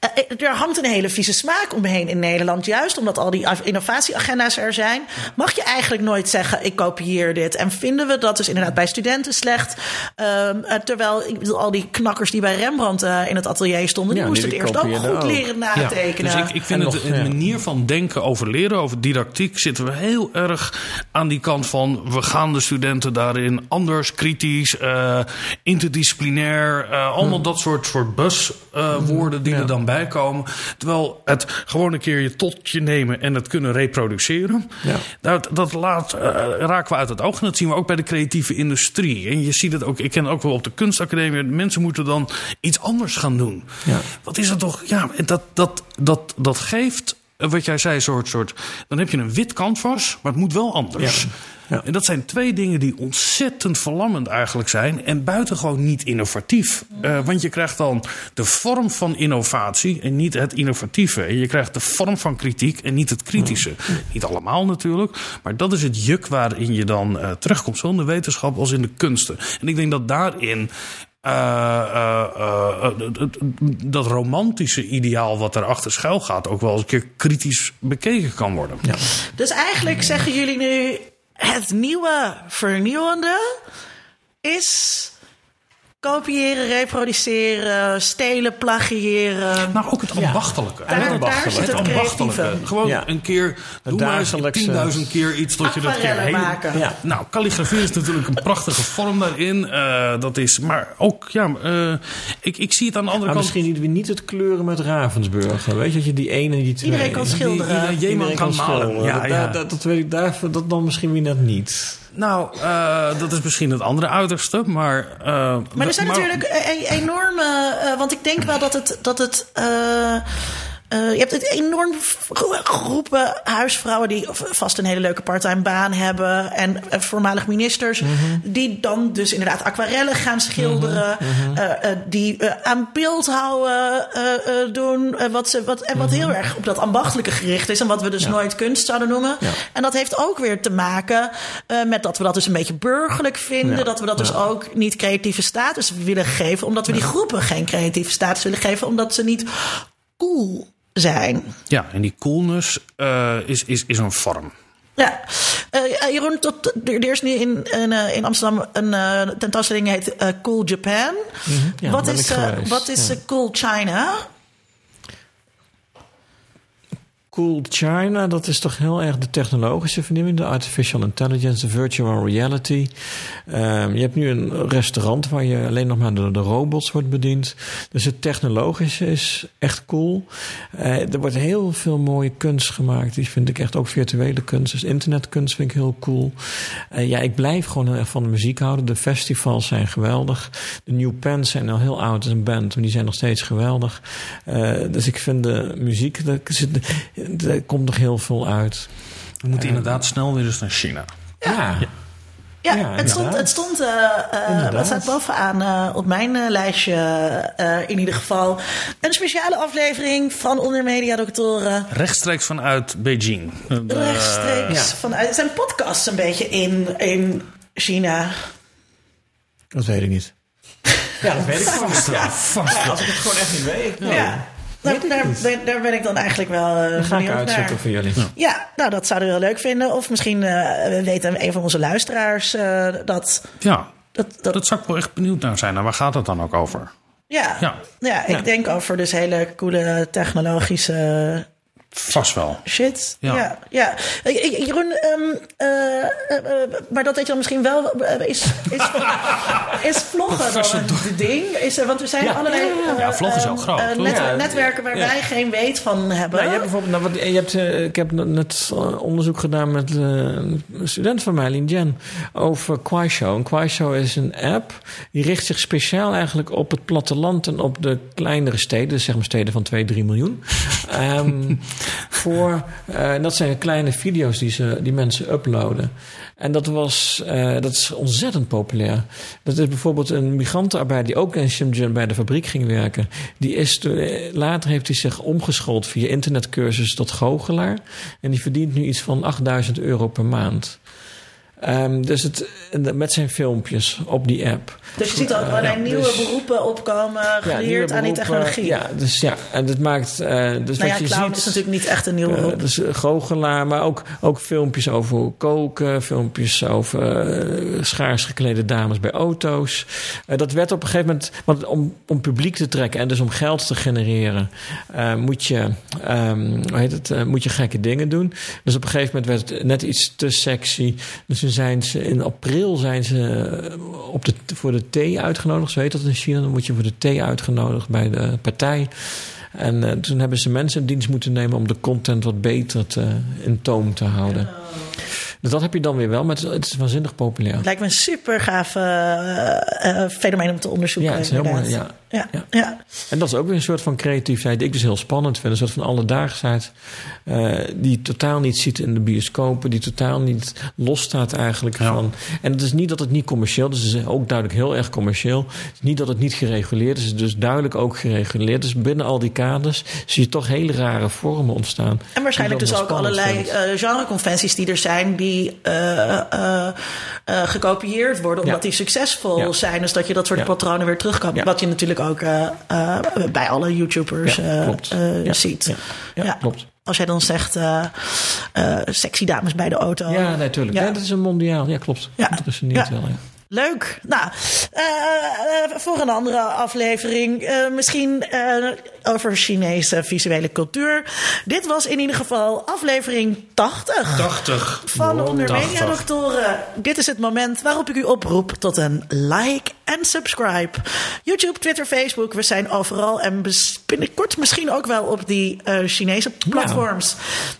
eh, er hangt een hele vieze smaak omheen in Nederland. Juist omdat al die innovatieagenda's er zijn. Mag je eigenlijk nooit zeggen: ik kopieer dit. En vinden we dat dus inderdaad bij studenten slecht. Ehm, eh, terwijl ik bedoel, al die knakkers die bij Rembrandt eh, in het atelier stonden. die moesten die het eerst ook goed ook. leren Ja, natekenen. dus ik, ik vind En het nog, een ja. manier van denken over leren, over didactiek, zitten we heel erg aan die kant van we gaan de studenten daarin anders, kritisch, eh, interdisciplinair, eh, allemaal dat soort, soort buswoorden die Ja. er dan bij komen. Terwijl het gewoon een keer je tot je nemen en het kunnen reproduceren, Ja. dat, dat laat, eh, raken we uit het oog. En dat zien we ook bij de creatieve industrie. En je ziet het ook, ik ken het ook wel op de kunstacademie, mensen moeten dan iets anders gaan doen. Ja. Wat is het toch? Ja, dat, dat, dat, dat geeft, eh, wat jij zei, soort, soort. Dan heb je een wit canvas, maar het moet wel anders. Ja. Ja. En dat zijn twee dingen die ontzettend verlammend eigenlijk zijn. En buitengewoon niet innovatief. Eh, want je krijgt dan de vorm van innovatie en niet het innovatieve. En je krijgt de vorm van kritiek en niet het kritische. Niet allemaal natuurlijk. Maar dat is het juk waarin je dan eh, terugkomt. Zowel in de wetenschap als in de kunsten. En ik denk dat daarin eh, dat romantische ideaal wat erachter schuil gaat, ook wel eens een keer kritisch bekeken kan worden. Ja. Dus eigenlijk zeggen jullie nu: het nieuwe vernieuwende is kopiëren, reproduceren, stelen, plagiëren. Nou, ook het ambachtelijke. Daar- het daar ambachtelijke. zit het Het ambachtelijke. Gewoon Ja. een keer, doe maar eens dagelijkse- 10.000 keer iets tot je dat keer maken. Ja. Nou, calligrafie is natuurlijk een prachtige vorm daarin. Eh, dat is, maar ook, ja, eh, ik, ik zie het aan de andere Maar kant... misschien niet, weer niet het kleuren met Ravensburg. Weet je, dat je die ene en die twee. Iedereen kan schilderen. Die- Iedereen kan malen. schilderen. Ja, dat. Dat, dat weet ik daar, dat dan misschien weer net niet. Nou, eh, dat is misschien het andere uiterste, maar... eh, Maar er zijn natuurlijk e- e- enorme. eh, want ik denk wel dat het. Dat het eh, je hebt het enorm gro- groepen huisvrouwen die vast een hele leuke parttime baan hebben. En eh, voormalig ministers. Die dan dus inderdaad aquarellen gaan schilderen. eh, eh, die aan beeldhouden eh, eh, doen. wat ze, wat, en wat heel erg op dat ambachtelijke gericht is. En wat we dus nooit kunst zouden noemen. Ja. En dat heeft ook weer te maken met dat we dat dus een beetje burgerlijk vinden. Ja. Dat we dat dus ook niet creatieve status willen geven. Omdat we die groepen geen creatieve status willen geven. Omdat ze niet cool zijn. Ja, en die coolness eh, is, is, is een vorm. Ja, Eh, eh, Jeroen, tot, er, er is nu in, in, eh, in Amsterdam een eh, tentoonstelling die heet eh, Cool Japan. Ja, wat, is, eh, wat is Ja. Cool China? Cool China, dat is toch heel erg de technologische vernieuwing, de artificial intelligence, de virtual reality. Ehm, je hebt nu een restaurant waar je alleen nog maar door de robots wordt bediend. Dus het technologische is echt cool. Eh, er wordt heel veel mooie kunst gemaakt. Die vind ik echt ook virtuele kunst. Dus internetkunst vind ik heel cool. Eh, ja, ik blijf gewoon heel erg van de muziek houden. De festivals zijn geweldig. De New Pens zijn al heel oud als een band, maar die zijn nog steeds geweldig. Eh, dus ik vind de muziek, zit, er komt nog heel veel uit. We moeten inderdaad snel weer eens naar China. Ja. Ja, Ja, het stond, het stond eh, eh, Inderdaad. wat staat bovenaan eh, op mijn eh, lijstje eh, in ieder geval. Een speciale aflevering van Onder Media Doctoren. Rechtstreeks vanuit Beijing. Eh, Rechtstreeks vanuit zijn podcasts een beetje in, in China. Dat weet ik niet. Ja, dat weet ik Vast wel, vast wel. Als ik het gewoon echt niet weet. nee. Ja. Daar, daar, daar, daar ben ik dan eigenlijk wel eh Dan ga ik uitzoeken naar. voor jullie. Ja, nou dat zouden we wel leuk vinden. Of misschien eh, weten een van onze luisteraars eh, dat. Ja, dat, dat... zou ik wel echt benieuwd naar zijn. En waar gaat het dan ook over? Ja, Ja. ja. ik Ja. denk over dus hele coole technologische Vast wel. shit. Ja. Ja, ja. Jeroen, ehm, eh, eh, maar dat weet je dan misschien wel. eh, Is, is, [laughs] is vloggen dan een ding? Is, er- want er zijn Ja. allerlei Ja, vloggen is groot, toch? net- Ja. netwerken waar Ja. wij geen weet van hebben. Nou, je hebt bijvoorbeeld, nou, wat, je hebt, ik heb net onderzoek gedaan met een student van mij, Lin Jen, over Kuaishou. En Kuaishou is een app die richt zich speciaal eigenlijk op het platteland en op de kleinere steden, dus zeg maar steden van 2, 3 miljoen. [laughs] Ehm, voor, eh, en dat zijn kleine video's die, ze, die mensen uploaden. En dat, was, eh, dat is ontzettend populair. Dat is bijvoorbeeld een migrantenarbeider die ook in Shenzhen bij de fabriek ging werken. Die is, eh, later heeft hij zich omgeschoold via internetcursus tot goochelaar. En die verdient nu iets van 8000 euro per maand. Ehm, dus het, met zijn filmpjes op die app. Dus je ziet al Eh, allerlei ja, nieuwe dus- beroepen opkomen, geleerd nieuwe aan die technologie. Ja, dus ja, en dat maakt. eh, dus nou ja, wat je clown ziet, is natuurlijk niet echt een nieuw eh, beroep. dus goochelaar, maar ook, ook filmpjes over koken, filmpjes over schaars geklede dames bij auto's. Dat werd op een gegeven moment, want om, om publiek te trekken en dus om geld te genereren, moet, je, ehm, hoe heet het, moet je gekke dingen doen. Dus op een gegeven moment werd het net iets te sexy. Dus zijn ze in april zijn ze eh, op de, voor de thee uitgenodigd. Zo heet dat in China. Dan moet je voor de thee uitgenodigd bij de partij. En eh, toen hebben ze mensen in dienst moeten nemen om de content wat beter te, in toom te houden. Dus dat heb je dan weer wel, maar het is, het is waanzinnig populair. Het lijkt me een super gaaf eh, eh, fenomeen om te onderzoeken. Ja, het is heel mooi. Ja. Ja, ja. En dat is ook weer een soort van creativiteit die ik dus heel spannend vind. Een soort van alledaagsheid eh, die je totaal niet ziet in de bioscopen. Die totaal niet losstaat eigenlijk van... En het is niet dat het niet commercieel is. Het is ook duidelijk heel erg commercieel. Het is niet dat het niet gereguleerd is. Het is dus duidelijk ook gereguleerd. Dus binnen al die kaders zie je toch hele rare vormen ontstaan. En waarschijnlijk dus ook allerlei eh, genreconventies die er zijn, die eh, eh, eh, gekopieerd worden omdat Ja. die succesvol Ja. zijn. Dus dat je dat soort patronen weer terug kan. Wat je natuurlijk ook bij alle YouTubers ziet. Ja, klopt. Als jij dan zegt sexy dames bij de auto. Ja, natuurlijk. Ja. Ja. dat is een mondiaal. Ja, klopt. Ja. Ja. wel, ja. Leuk. Nou, eh, eh, voor een andere aflevering. eh, misschien over Chinese visuele cultuur. Dit was in ieder geval aflevering 80. 80. Van Wow, Onder 80. Media Doctoren. Dit is het moment waarop ik u oproep tot een like en subscribe. YouTube, Twitter, Facebook. We zijn overal en binnenkort misschien ook wel op die Chinese platforms.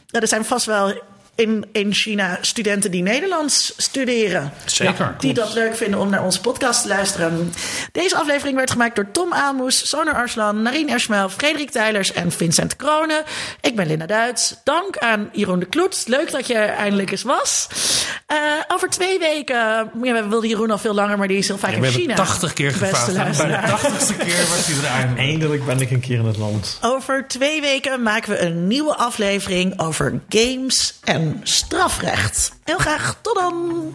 Ja, er zijn vast wel in, in China studenten die Nederlands studeren. Zeker, Die dat leuk vinden om naar onze podcast te luisteren. Deze aflevering werd gemaakt door Tom Aalmoes, Soner Arslan, Narien Ersmel, Frederik Tijlers en Vincent Kronen. Ik ben Linda Duits. Dank aan Jeroen de Kloet. Leuk dat je eindelijk eens was. Eh, over twee weken, ja, we wilden Jeroen al veel langer, maar die is heel vaak Ja, in we China. hebben 80 keer gevraagd. Bij de luisteraar. 80ste keer was hij er eindelijk. Eindelijk ben ik een keer in het land. Over twee weken maken we een nieuwe aflevering over games strafrecht. Heel graag, tot dan!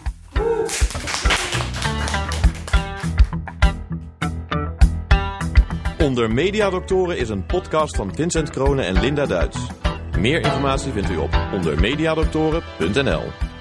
Onder Mediadoktoren is een podcast van Vincent Kronen en Linda Duits. Meer informatie vindt u op ondermediadoktoren.nl.